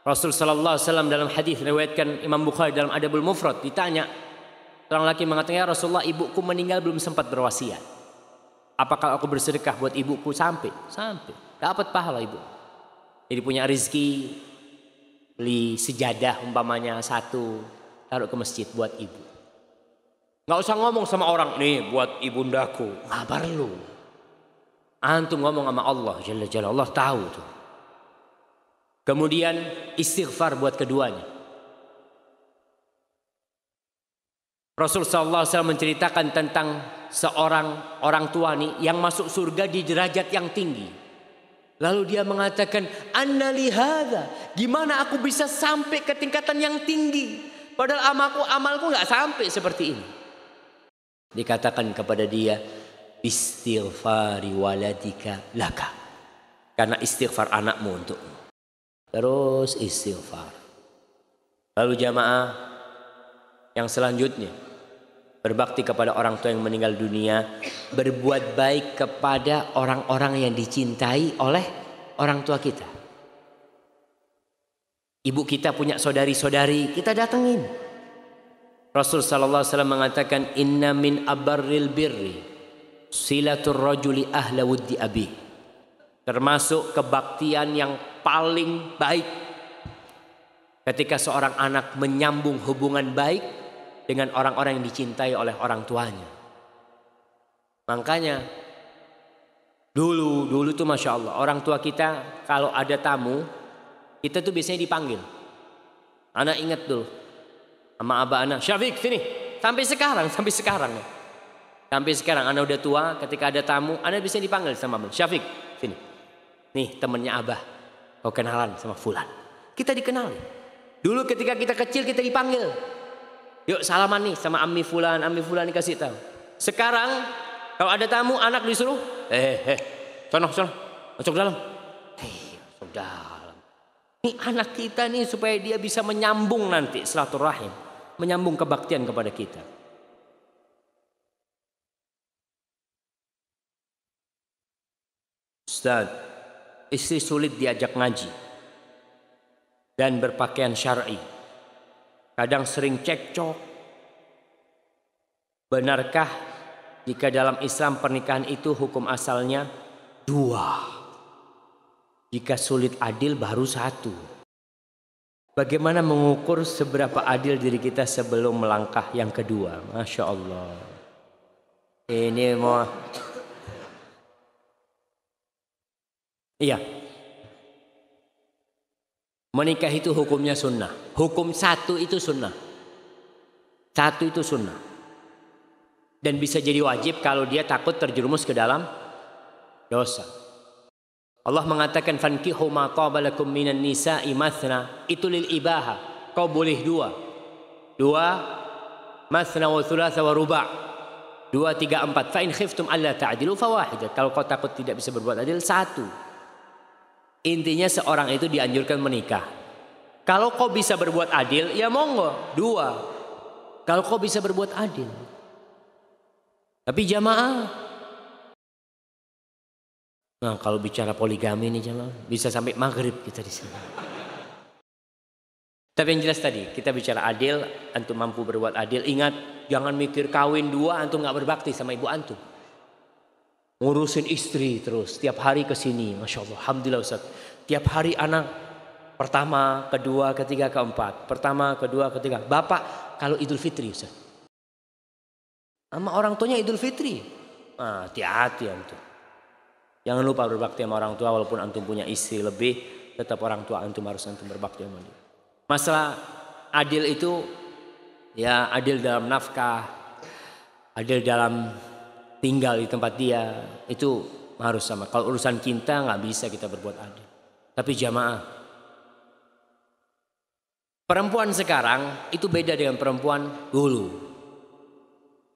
Rasul sallallahu alaihi wasallam dalam hadis riwayatkan Imam Bukhari dalam Adabul Mufrad ditanya orang laki mengatakan ya Rasulullah ibuku meninggal belum sempat berwasiat. Apakah aku bersedekah buat ibuku sampai? Sampai. Dapat pahala ibu. Jadi punya rezeki, beli sejadah umpamanya satu, taruh ke masjid buat ibu. Nggak usah ngomong sama orang, nih buat ibundaku. Nggak perlu. Antum ngomong sama Allah, Jalla Jalla. Allah tahu tuh. Kemudian istighfar buat keduanya. Rasul sallallahu menceritakan tentang seorang orang tua nih yang masuk surga di derajat yang tinggi. Lalu dia mengatakan, "Anna lihada, gimana aku bisa sampai ke tingkatan yang tinggi? Padahal amalku amalku nggak sampai seperti ini." Dikatakan kepada dia, "Istighfari waladika laka." Karena istighfar anakmu untukmu. Terus istighfar. Lalu jamaah yang selanjutnya berbakti kepada orang tua yang meninggal dunia, berbuat baik kepada orang-orang yang dicintai oleh orang tua kita. Ibu kita punya saudari-saudari, kita datengin. Rasul sallallahu alaihi wasallam mengatakan inna min abarril birri silatur rajuli ahla wuddi abi. Termasuk kebaktian yang paling baik ketika seorang anak menyambung hubungan baik dengan orang-orang yang dicintai oleh orang tuanya. Makanya dulu dulu tuh masya Allah orang tua kita kalau ada tamu kita tuh biasanya dipanggil. Anak ingat dulu sama abah anak Syafiq sini sampai sekarang sampai sekarang. Sampai sekarang anak udah tua ketika ada tamu anak bisa dipanggil sama abah Syafiq sini. Nih temennya abah kau kenalan sama Fulan. Kita dikenal. Dulu ketika kita kecil kita dipanggil. Yuk salaman nih sama Ami Fulan, Ami Fulan dikasih tahu. Sekarang kalau ada tamu anak disuruh, eh eh, sono sono, masuk dalam. Hei, masuk dalam. Ini anak kita nih supaya dia bisa menyambung nanti silaturahim, menyambung kebaktian kepada kita. Ustaz, istri sulit diajak ngaji dan berpakaian syar'i. Kadang sering cekcok. Benarkah jika dalam Islam pernikahan itu hukum asalnya dua? Jika sulit adil baru satu. Bagaimana mengukur seberapa adil diri kita sebelum melangkah yang kedua? Masya Allah. Ini mau Iya. Menikah itu hukumnya sunnah. Hukum satu itu sunnah. Satu itu sunnah. Dan bisa jadi wajib kalau dia takut terjerumus ke dalam dosa. Allah mengatakan fankihu ma qabalakum minan nisa'i mathna itu lil ibaha. Kau boleh dua. Dua mathna wa thulatha wa ruba'. Dua, tiga, empat. Fa in khiftum alla ta'dilu fawahidah. Kalau kau takut tidak bisa berbuat adil, satu. Intinya seorang itu dianjurkan menikah. Kalau kau bisa berbuat adil, ya monggo. Dua. Kalau kau bisa berbuat adil. Tapi jamaah. Nah kalau bicara poligami ini jamaah. Bisa sampai maghrib kita di sini. Tapi yang jelas tadi, kita bicara adil, antum mampu berbuat adil. Ingat, jangan mikir kawin dua, antum nggak berbakti sama ibu antum. Ngurusin istri terus tiap hari ke sini masya Allah. Alhamdulillah Ustaz. Tiap hari anak pertama kedua ketiga keempat. Pertama kedua ketiga. Bapak kalau Idul Fitri Ustaz. Sama orang tuanya Idul Fitri. Ah hati-hati antum jangan lupa berbakti sama orang tua walaupun antum punya istri lebih tetap orang tua antum harus antum berbakti sama dia masalah adil itu ya adil dalam nafkah adil dalam tinggal di tempat dia itu harus sama. Kalau urusan cinta nggak bisa kita berbuat adil. Tapi jamaah, perempuan sekarang itu beda dengan perempuan dulu.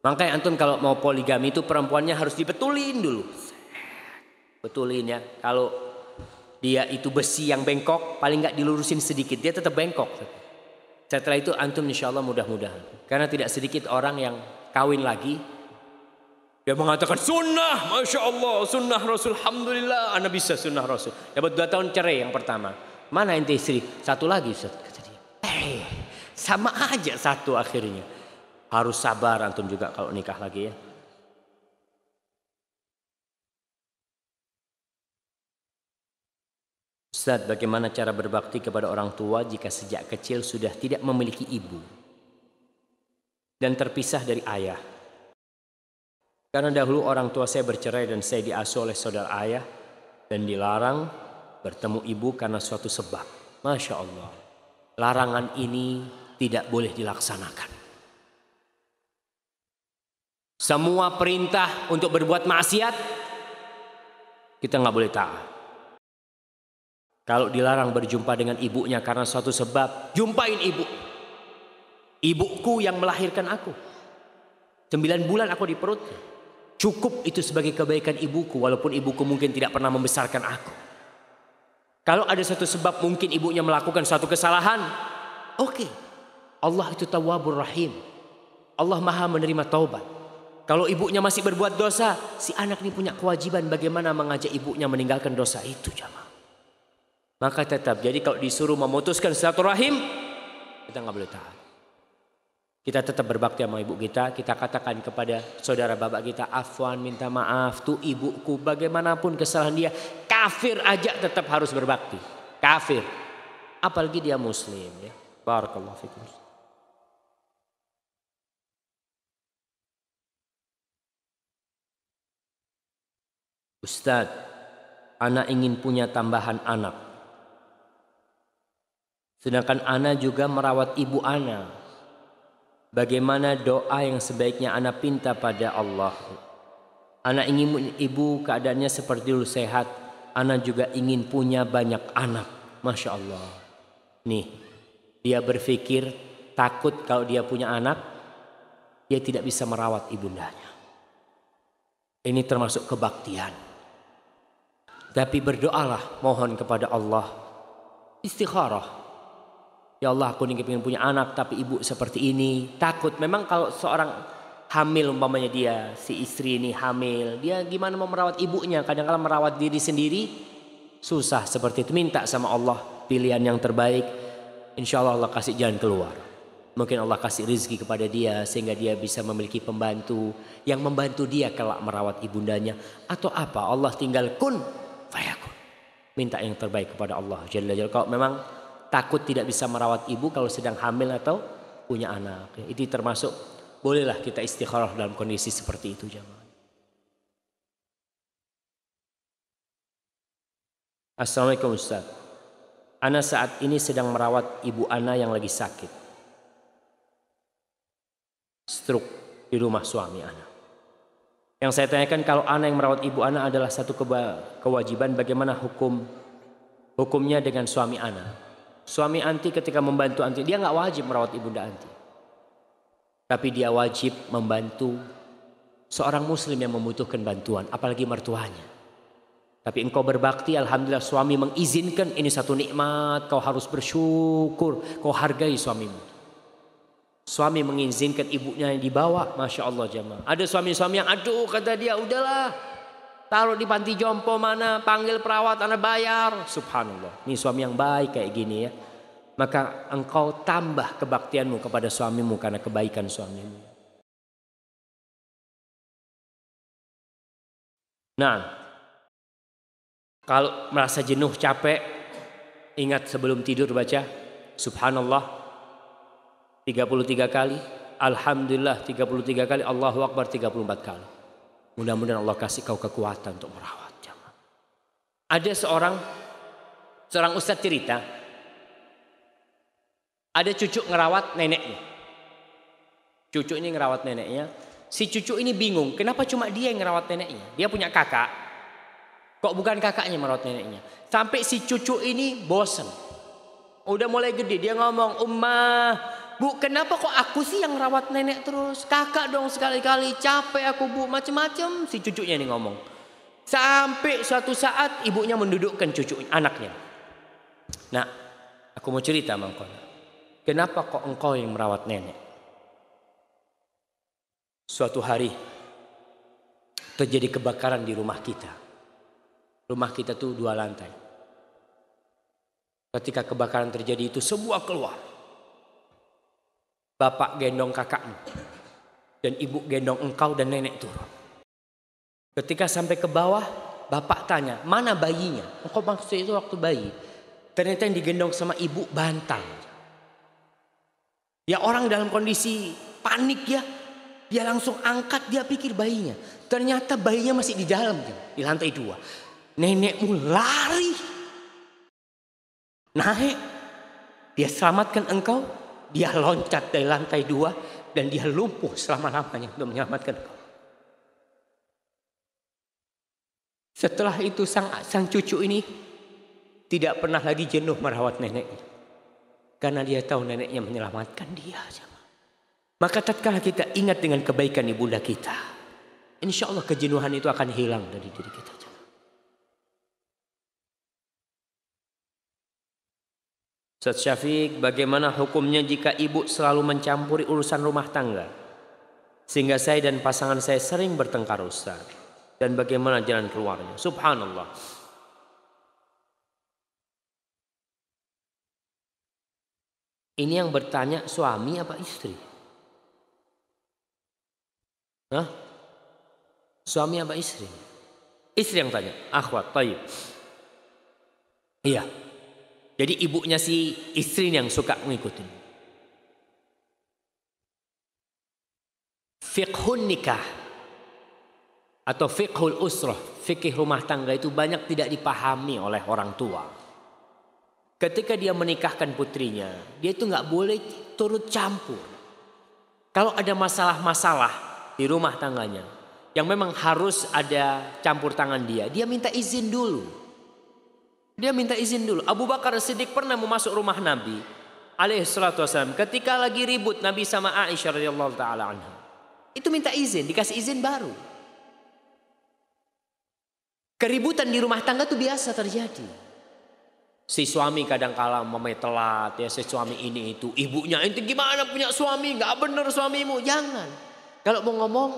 Makanya antum kalau mau poligami itu perempuannya harus dibetulin dulu. Betulin ya. Kalau dia itu besi yang bengkok, paling nggak dilurusin sedikit, dia tetap bengkok. Setelah itu antum insya Allah mudah-mudahan. Karena tidak sedikit orang yang kawin lagi dia mengatakan sunnah, masya Allah, sunnah Rasul, alhamdulillah, anda bisa sunnah Rasul. Dapat dua tahun cerai yang pertama. Mana ente istri? Satu lagi. Eh, sama aja satu akhirnya. Harus sabar antum juga kalau nikah lagi ya. Ustaz, bagaimana cara berbakti kepada orang tua jika sejak kecil sudah tidak memiliki ibu dan terpisah dari ayah? Karena dahulu orang tua saya bercerai dan saya diasuh oleh saudara ayah dan dilarang bertemu ibu karena suatu sebab. Masya Allah. Larangan ini tidak boleh dilaksanakan. Semua perintah untuk berbuat maksiat kita nggak boleh taat. Kalau dilarang berjumpa dengan ibunya karena suatu sebab, jumpain ibu. Ibuku yang melahirkan aku. Sembilan bulan aku di perut. Cukup itu sebagai kebaikan ibuku walaupun ibuku mungkin tidak pernah membesarkan aku. Kalau ada satu sebab mungkin ibunya melakukan suatu kesalahan, oke. Okay. Allah itu tawabur rahim. Allah maha menerima taubat. Kalau ibunya masih berbuat dosa, si anak ini punya kewajiban bagaimana mengajak ibunya meninggalkan dosa itu jamaah. Maka tetap, jadi kalau disuruh memutuskan rahim, kita nggak boleh tahan. Kita tetap berbakti sama ibu kita, kita katakan kepada saudara bapak kita, afwan minta maaf tuh ibuku bagaimanapun kesalahan dia, kafir aja tetap harus berbakti. Kafir. Apalagi dia muslim ya. Barakallahu fikum. Ustadz, anak ingin punya tambahan anak. Sedangkan Ana juga merawat ibu Ana. Bagaimana doa yang sebaiknya Ana pinta pada Allah. Ana ingin ibu keadaannya seperti dulu sehat. Ana juga ingin punya banyak anak. Masya Allah. Nih, dia berpikir takut kalau dia punya anak, dia tidak bisa merawat ibundanya. Ini termasuk kebaktian. Tapi berdoalah mohon kepada Allah istikharah Ya Allah aku ingin punya anak tapi ibu seperti ini. Takut. Memang kalau seorang hamil umpamanya dia si istri ini hamil. Dia gimana mau merawat ibunya. Kadang-kadang merawat diri sendiri susah seperti itu. Minta sama Allah pilihan yang terbaik. Insya Allah Allah kasih jalan keluar. Mungkin Allah kasih rezeki kepada dia sehingga dia bisa memiliki pembantu yang membantu dia kelak merawat ibundanya atau apa Allah tinggal kun fayakun. Minta yang terbaik kepada Allah Jalla Jalla. Kalau memang takut tidak bisa merawat ibu kalau sedang hamil atau punya anak. Itu termasuk bolehlah kita istikharah dalam kondisi seperti itu jemaah. Assalamualaikum Ustaz. Ana saat ini sedang merawat ibu Ana yang lagi sakit. Stroke di rumah suami Ana. Yang saya tanyakan kalau Ana yang merawat ibu Ana adalah satu kewajiban bagaimana hukum hukumnya dengan suami Ana. Suami anti ketika membantu anti, dia nggak wajib merawat ibunda anti. Tapi dia wajib membantu seorang muslim yang membutuhkan bantuan, apalagi mertuanya. Tapi engkau berbakti, Alhamdulillah suami mengizinkan ini satu nikmat, kau harus bersyukur, kau hargai suamimu. Suami mengizinkan ibunya yang dibawa, Masya Allah jamaah. Ada suami-suami yang aduh kata dia udahlah Taruh di panti jompo mana, panggil perawat, anak bayar. Subhanallah. Ini suami yang baik kayak gini ya. Maka engkau tambah kebaktianmu kepada suamimu karena kebaikan suamimu. Nah, kalau merasa jenuh, capek, ingat sebelum tidur baca Subhanallah 33 kali, Alhamdulillah 33 kali, Allahu Akbar 34 kali. Mudah-mudahan Allah kasih kau kekuatan untuk merawat jamaah. Ada seorang seorang ustadz cerita ada cucu ngerawat neneknya. Cucu ini ngerawat neneknya. Si cucu ini bingung, kenapa cuma dia yang ngerawat neneknya? Dia punya kakak. Kok bukan kakaknya merawat neneknya? Sampai si cucu ini bosen. Udah mulai gede dia ngomong, "Ummah, Bu, kenapa kok aku sih yang rawat nenek terus? Kakak dong sekali-kali, capek aku bu, macem-macem. Si cucunya ini ngomong. Sampai suatu saat ibunya mendudukkan cucu anaknya. Nah, aku mau cerita mangkon. Kenapa kok engkau yang merawat nenek? Suatu hari terjadi kebakaran di rumah kita. Rumah kita tuh dua lantai. Ketika kebakaran terjadi itu semua keluar. Bapak gendong kakakmu. Dan ibu gendong engkau dan nenek turun. Ketika sampai ke bawah, bapak tanya, mana bayinya? Engkau maksud itu waktu bayi. Ternyata yang digendong sama ibu bantal. Ya orang dalam kondisi panik ya. Dia langsung angkat, dia pikir bayinya. Ternyata bayinya masih di dalam, di lantai dua. Nenekmu lari. Naik. Dia selamatkan engkau. Dia loncat dari lantai dua. Dan dia lumpuh selama-lamanya untuk menyelamatkan engkau. Setelah itu sang, sang cucu ini tidak pernah lagi jenuh merawat neneknya. Karena dia tahu neneknya menyelamatkan dia. Maka tatkala kita ingat dengan kebaikan ibunda kita. Insya Allah kejenuhan itu akan hilang dari diri kita. Ustaz Syafiq, bagaimana hukumnya jika ibu selalu mencampuri urusan rumah tangga? Sehingga saya dan pasangan saya sering bertengkar Ustaz. Dan bagaimana jalan keluarnya? Subhanallah. Ini yang bertanya suami apa istri? Hah? Suami apa istri? Istri yang tanya. Akhwat, tayyib. Iya. Jadi ibunya si istri yang suka mengikuti. Fiqhun nikah atau fiqhul usrah, fikih rumah tangga itu banyak tidak dipahami oleh orang tua. Ketika dia menikahkan putrinya, dia itu nggak boleh turut campur. Kalau ada masalah-masalah di rumah tangganya, yang memang harus ada campur tangan dia, dia minta izin dulu. Dia minta izin dulu. Abu Bakar Siddiq pernah mau masuk rumah Nabi alaihi salatu wasallam ketika lagi ribut Nabi sama Aisyah radhiyallahu taala anha. Itu minta izin, dikasih izin baru. Keributan di rumah tangga itu biasa terjadi. Si suami kadang kala mamai telat ya si suami ini itu. Ibunya itu gimana punya suami nggak bener suamimu. Jangan. Kalau mau ngomong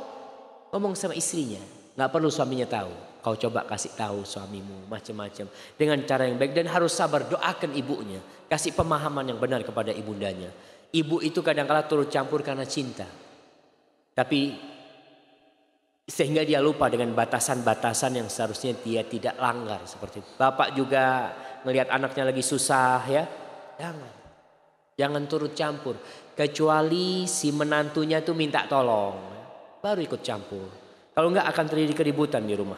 ngomong sama istrinya. nggak perlu suaminya tahu. Kau coba kasih tahu suamimu macam-macam dengan cara yang baik dan harus sabar doakan ibunya. Kasih pemahaman yang benar kepada ibundanya. Ibu itu kadang kala turut campur karena cinta. Tapi sehingga dia lupa dengan batasan-batasan yang seharusnya dia tidak langgar seperti itu. Bapak juga melihat anaknya lagi susah ya. Jangan. Jangan turut campur. Kecuali si menantunya tuh minta tolong. Baru ikut campur. Kalau enggak akan terjadi keributan di rumah.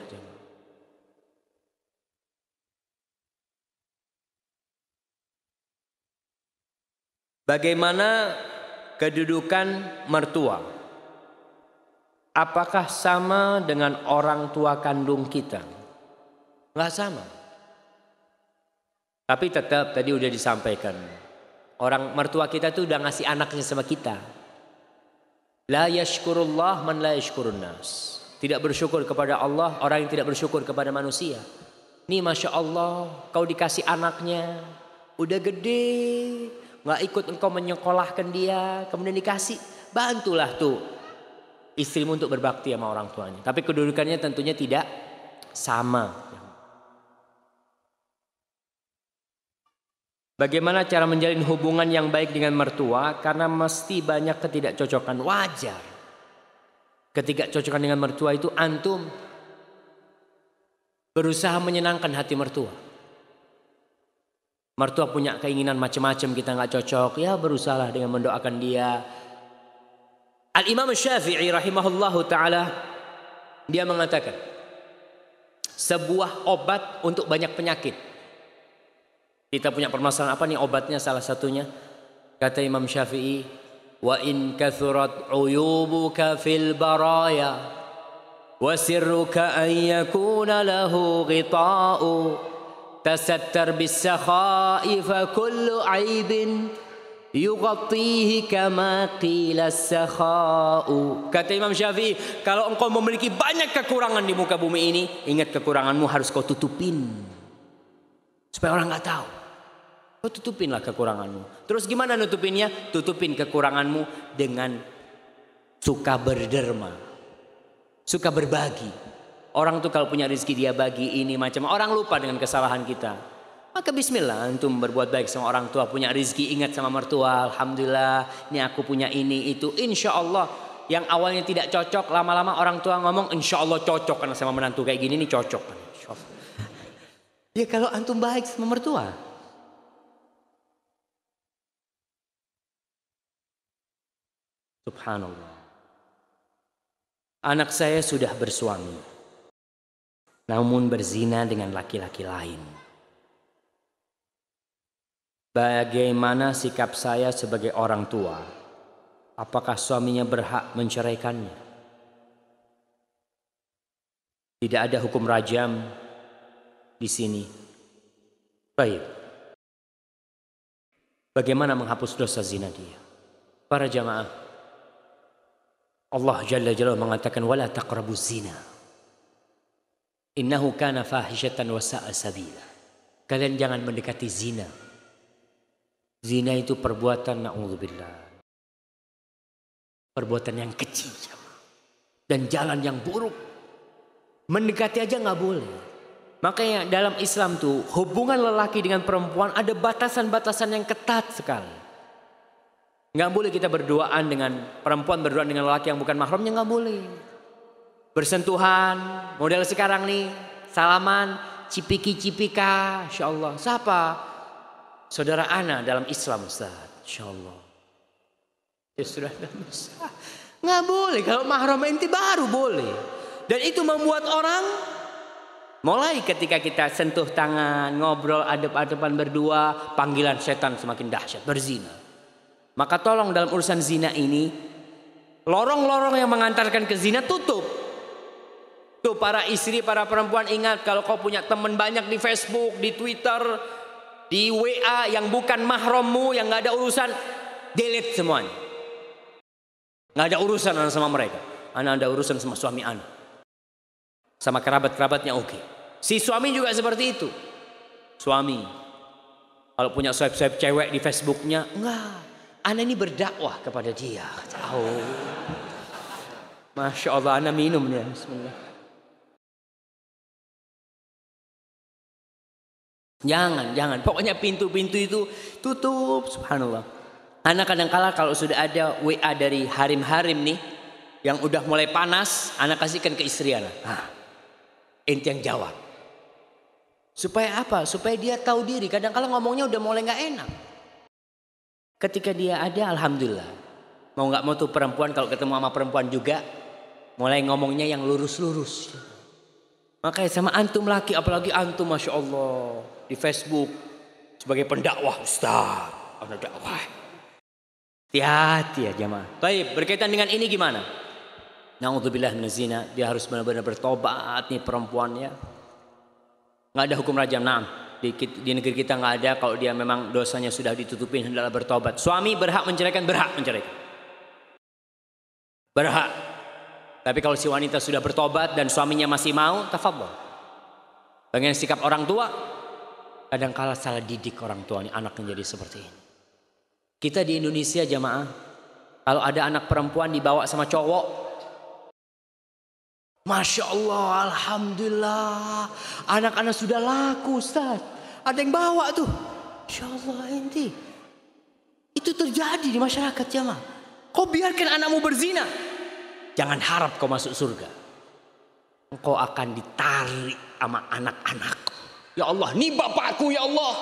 Bagaimana kedudukan mertua? Apakah sama dengan orang tua kandung kita? Enggak sama. Tapi tetap tadi udah disampaikan. Orang mertua kita tuh udah ngasih anaknya sama kita. La yashkurullah man la yashkurun nas. Tidak bersyukur kepada Allah orang yang tidak bersyukur kepada manusia. Nih Masya Allah kau dikasih anaknya. Udah gede. Nggak ikut engkau menyekolahkan dia. Kemudian dikasih. Bantulah tuh istrimu untuk berbakti sama orang tuanya. Tapi kedudukannya tentunya tidak sama. Bagaimana cara menjalin hubungan yang baik dengan mertua? Karena mesti banyak ketidakcocokan. Wajar. Ketidakcocokan dengan mertua itu antum berusaha menyenangkan hati mertua. Mertua punya keinginan macam-macam kita nggak cocok, ya berusaha dengan mendoakan dia, Al-Imam Syafi'i rahimahullahu taala dia mengatakan sebuah obat untuk banyak penyakit. Kita punya permasalahan apa nih obatnya salah satunya? Kata Imam Syafi'i, "Wa in kathurat uyubuka fil baraya wa sirruka an yakuna lahu ghita'u fa kullu 'aibin Yughatihi kama qila sakha'u. Kata Imam Syafi'i, kalau engkau memiliki banyak kekurangan di muka bumi ini, ingat kekuranganmu harus kau tutupin. Supaya orang nggak tahu. Kau tutupinlah kekuranganmu. Terus gimana nutupinnya? Tutupin kekuranganmu dengan suka berderma. Suka berbagi. Orang tuh kalau punya rezeki dia bagi ini macam orang lupa dengan kesalahan kita. Maka bismillah antum berbuat baik sama orang tua, punya rezeki ingat sama mertua, alhamdulillah, ini aku punya ini itu. Insya Allah yang awalnya tidak cocok lama-lama orang tua ngomong insya Allah cocok karena sama menantu kayak gini ini cocok. Ya kalau antum baik sama mertua, Subhanallah. Anak saya sudah bersuami. Namun berzina dengan laki-laki lain. Bagaimana sikap saya sebagai orang tua? Apakah suaminya berhak menceraikannya? Tidak ada hukum rajam di sini. Baik. Bagaimana menghapus dosa zina dia? Para jamaah. Allah Jalla Jalla mengatakan wala taqrabu zina. Innahu kana fahishatan wa sa'a. Kalian jangan mendekati zina. Zina itu perbuatan na'udzubillah. Perbuatan yang kecil. Dan jalan yang buruk. Mendekati aja nggak boleh. Makanya dalam Islam tuh hubungan lelaki dengan perempuan ada batasan-batasan yang ketat sekali. Nggak boleh kita berduaan dengan perempuan berduaan dengan lelaki yang bukan mahramnya nggak boleh. Bersentuhan, model sekarang nih, salaman, cipiki-cipika, insya Allah. Siapa? Saudara Ana dalam Islam Ustaz, insya Allah. Ya sudah, nggak boleh. Kalau mahram inti baru boleh. Dan itu membuat orang Mulai ketika kita sentuh tangan, ngobrol adep-adepan berdua, panggilan setan semakin dahsyat, berzina. Maka tolong dalam urusan zina ini, lorong-lorong yang mengantarkan ke zina tutup. Tuh para istri, para perempuan ingat kalau kau punya teman banyak di Facebook, di Twitter, di WA yang bukan mahrammu, yang nggak ada urusan, delete semuanya. Nggak ada urusan sama mereka. Anak ada urusan sama suami anak. Sama kerabat-kerabatnya oke. Okay. Si suami juga seperti itu. Suami. Kalau punya swipe-swipe cewek di Facebooknya. Enggak. Anak ini berdakwah kepada dia. Oh. Masya Allah anak minum ya. Bismillah. Jangan, jangan. Pokoknya pintu-pintu itu tutup. Subhanallah. Anak kadang kala kalau sudah ada WA dari harim-harim nih. Yang udah mulai panas. Anak kasihkan ke istri anak. Nah, Ente yang jawab. Supaya apa? Supaya dia tahu diri. Kadang kadang ngomongnya udah mulai nggak enak. Ketika dia ada, alhamdulillah. Mau nggak mau tuh perempuan kalau ketemu sama perempuan juga, mulai ngomongnya yang lurus-lurus. Makanya sama antum laki, apalagi antum, masya Allah di Facebook sebagai pendakwah Ustaz, anak dakwah. Hati-hati ya jamaah. Baik, berkaitan dengan ini gimana? Naudzubillah zina, dia harus benar-benar bertobat nih perempuannya. Nggak ada hukum rajam, nah di, di negeri kita nggak ada kalau dia memang dosanya sudah ditutupin hendaklah bertobat. Suami berhak menceraikan, berhak menceraikan. Berhak. Tapi kalau si wanita sudah bertobat dan suaminya masih mau, tafadhol. Bagian sikap orang tua, kadang kala salah didik orang tua ini anak menjadi seperti ini. Kita di Indonesia jamaah, kalau ada anak perempuan dibawa sama cowok, Masya Allah, Alhamdulillah. Anak-anak sudah laku Ustaz. Ada yang bawa tuh. Masya Allah enti. Itu terjadi di masyarakat jamaah. Kau biarkan anakmu berzina. Jangan harap kau masuk surga. Engkau akan ditarik sama anak-anak. Ya Allah, ini bapakku ya Allah.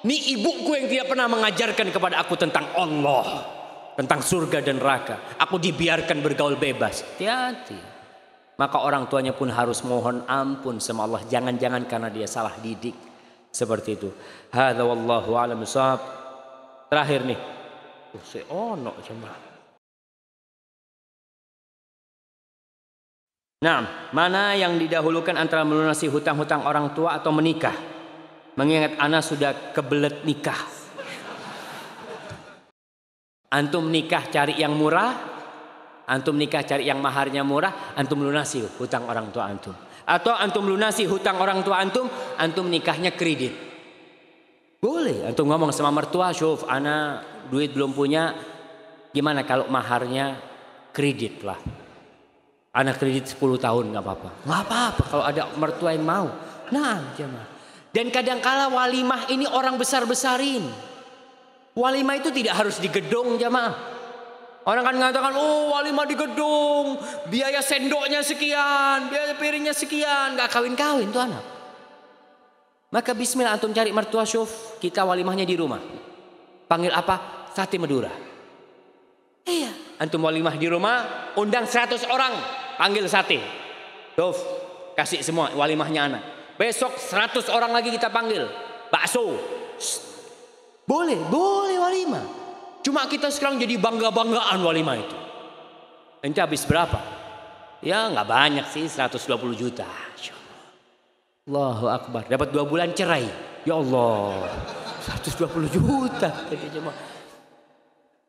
Ini ibuku yang tidak pernah mengajarkan kepada aku tentang Allah. Tentang surga dan neraka. Aku dibiarkan bergaul bebas. Hati-hati. Maka orang tuanya pun harus mohon ampun sama Allah. Jangan-jangan karena dia salah didik. Seperti itu. Hadza wallahu a'lam Terakhir nih. Oh, ono jemaah. Nah, mana yang didahulukan antara melunasi hutang-hutang orang tua atau menikah? Mengingat anak sudah kebelet nikah. Antum nikah cari yang murah Antum nikah cari yang maharnya murah, antum lunasi hutang orang tua antum. Atau antum lunasi hutang orang tua antum, antum nikahnya kredit. Boleh, antum ngomong sama mertua, syuf, ana duit belum punya, gimana kalau maharnya kredit lah. Anak kredit 10 tahun nggak apa-apa. Nggak apa-apa kalau ada mertua yang mau. Nah, jemaah. Dan kadang kala walimah ini orang besar-besarin. Walimah itu tidak harus di gedung jamaah. Orang kan mengatakan, oh walimah di gedung, biaya sendoknya sekian, biaya piringnya sekian, nggak kawin-kawin tuh anak. Maka Bismillah antum cari mertua syuf, kita walimahnya di rumah. Panggil apa? Sate Madura. Iya. antum walimah di rumah, undang 100 orang, panggil sate. Dov, kasih semua walimahnya anak. Besok 100 orang lagi kita panggil, bakso. Boleh, boleh walimah. Cuma kita sekarang jadi bangga-banggaan walimah itu. Ente habis berapa? Ya nggak banyak sih, 120 juta. Allahu Akbar. Dapat dua bulan cerai. Ya Allah. 120 juta.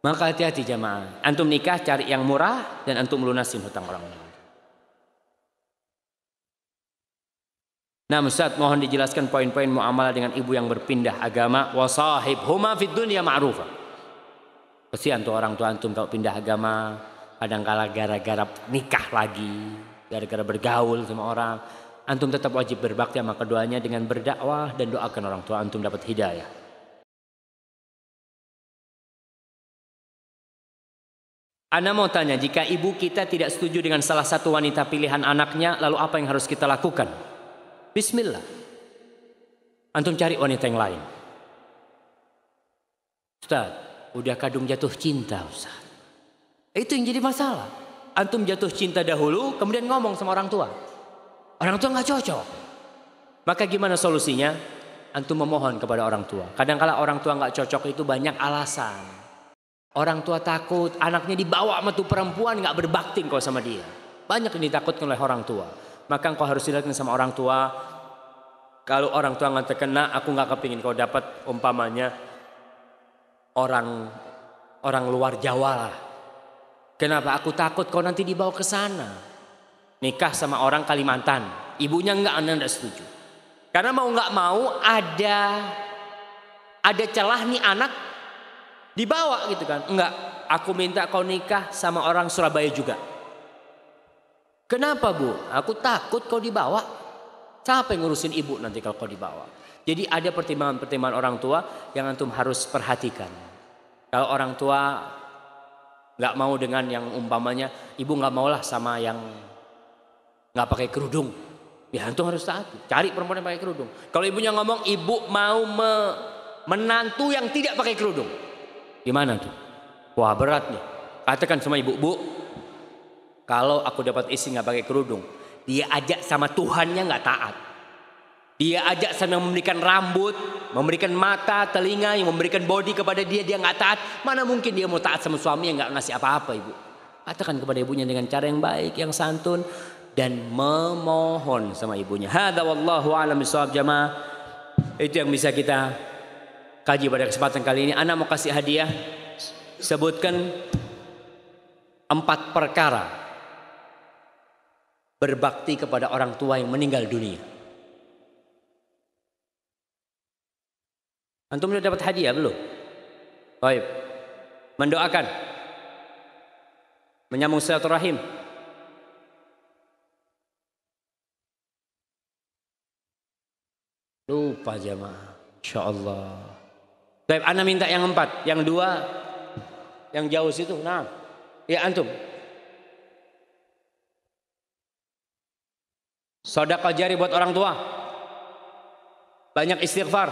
Maka hati-hati jamaah. Antum nikah cari yang murah dan antum lunasin hutang orang lain. Nah Ustaz mohon dijelaskan poin-poin muamalah dengan ibu yang berpindah agama. Wasahib huma fid dunya ma'rufa. Kesian tuh orang tua antum kalau pindah agama. Kadang-kala gara-gara nikah lagi. Gara-gara bergaul sama orang. Antum tetap wajib berbakti sama keduanya dengan berdakwah dan doakan orang tua antum dapat hidayah. Anda mau tanya, jika ibu kita tidak setuju dengan salah satu wanita pilihan anaknya, lalu apa yang harus kita lakukan? Bismillah. Antum cari wanita yang lain. Ustaz, udah kadung jatuh cinta Ustaz. Itu yang jadi masalah. Antum jatuh cinta dahulu, kemudian ngomong sama orang tua. Orang tua nggak cocok. Maka gimana solusinya? Antum memohon kepada orang tua. Kadang-kala orang tua nggak cocok itu banyak alasan. Orang tua takut anaknya dibawa sama tuh perempuan nggak berbakti kau sama dia. Banyak yang ditakutkan oleh orang tua. Maka engkau harus dilakukan sama orang tua. Kalau orang tua nggak terkena, aku nggak kepingin kau dapat umpamanya orang orang luar Jawa lah. Kenapa? Aku takut kau nanti dibawa ke sana. Nikah sama orang Kalimantan. Ibunya nggak, anda nggak setuju. Karena mau nggak mau ada ada celah nih anak Dibawa gitu kan. Enggak, aku minta kau nikah sama orang Surabaya juga. Kenapa bu? Aku takut kau dibawa. Siapa yang ngurusin ibu nanti kalau kau dibawa? Jadi ada pertimbangan-pertimbangan orang tua yang antum harus perhatikan. Kalau orang tua nggak mau dengan yang umpamanya ibu nggak maulah sama yang nggak pakai kerudung, ya antum harus taat. Cari perempuan yang pakai kerudung. Kalau ibunya ngomong ibu mau me menantu yang tidak pakai kerudung, Gimana tuh? Wah berat nih. Katakan sama ibu, bu, kalau aku dapat istri nggak pakai kerudung, dia ajak sama Tuhannya nggak taat. Dia ajak sama yang memberikan rambut, memberikan mata, telinga, yang memberikan body kepada dia, dia nggak taat. Mana mungkin dia mau taat sama suami yang nggak ngasih apa-apa ibu. Katakan kepada ibunya dengan cara yang baik, yang santun, dan memohon sama ibunya. Hada wallahu alam jamaah. Itu yang bisa kita kaji pada kesempatan kali ini. Anak mau kasih hadiah. Sebutkan empat perkara berbakti kepada orang tua yang meninggal dunia. Antum sudah dapat hadiah belum? Baik. Mendoakan. Menyambung silaturahim. Lupa jamaah. InsyaAllah. Baik, Anda minta yang empat, yang dua, yang jauh situ. Nah, ya antum. Sodakal jari buat orang tua. Banyak istighfar.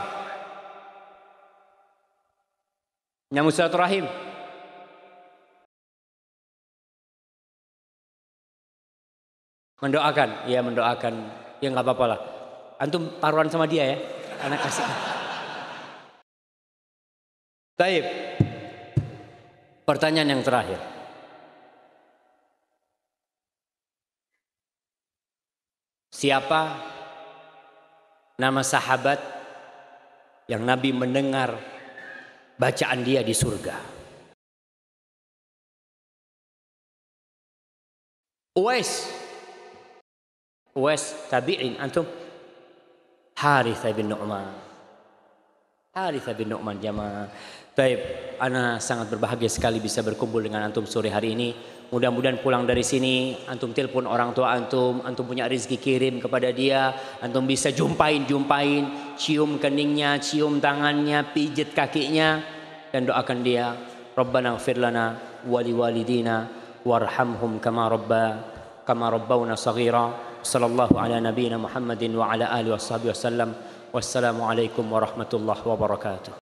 Nyambung silaturahim. Mendoakan, ya mendoakan. Ya nggak apa-apa lah. Antum taruhan sama dia ya. Anak kasih. Baik. Pertanyaan yang terakhir. Siapa nama sahabat yang Nabi mendengar bacaan dia di surga? Uwais. Uwais tabi'in antum. Harith bin Nu'man. Harith bin Nu'man jamaah. Baik, Ana sangat berbahagia sekali bisa berkumpul dengan antum sore hari ini. Mudah-mudahan pulang dari sini, antum telepon orang tua antum, antum punya rezeki kirim kepada dia, antum bisa jumpain, jumpain, cium keningnya, cium tangannya, pijit kakinya, dan doakan dia. Rabbana lana wali walidina warhamhum kama rabba kama rabbawna saghira. Sallallahu ala nabiyyina Muhammadin wa ala alihi washabihi wasallam. Wassalamualaikum warahmatullahi wabarakatuh.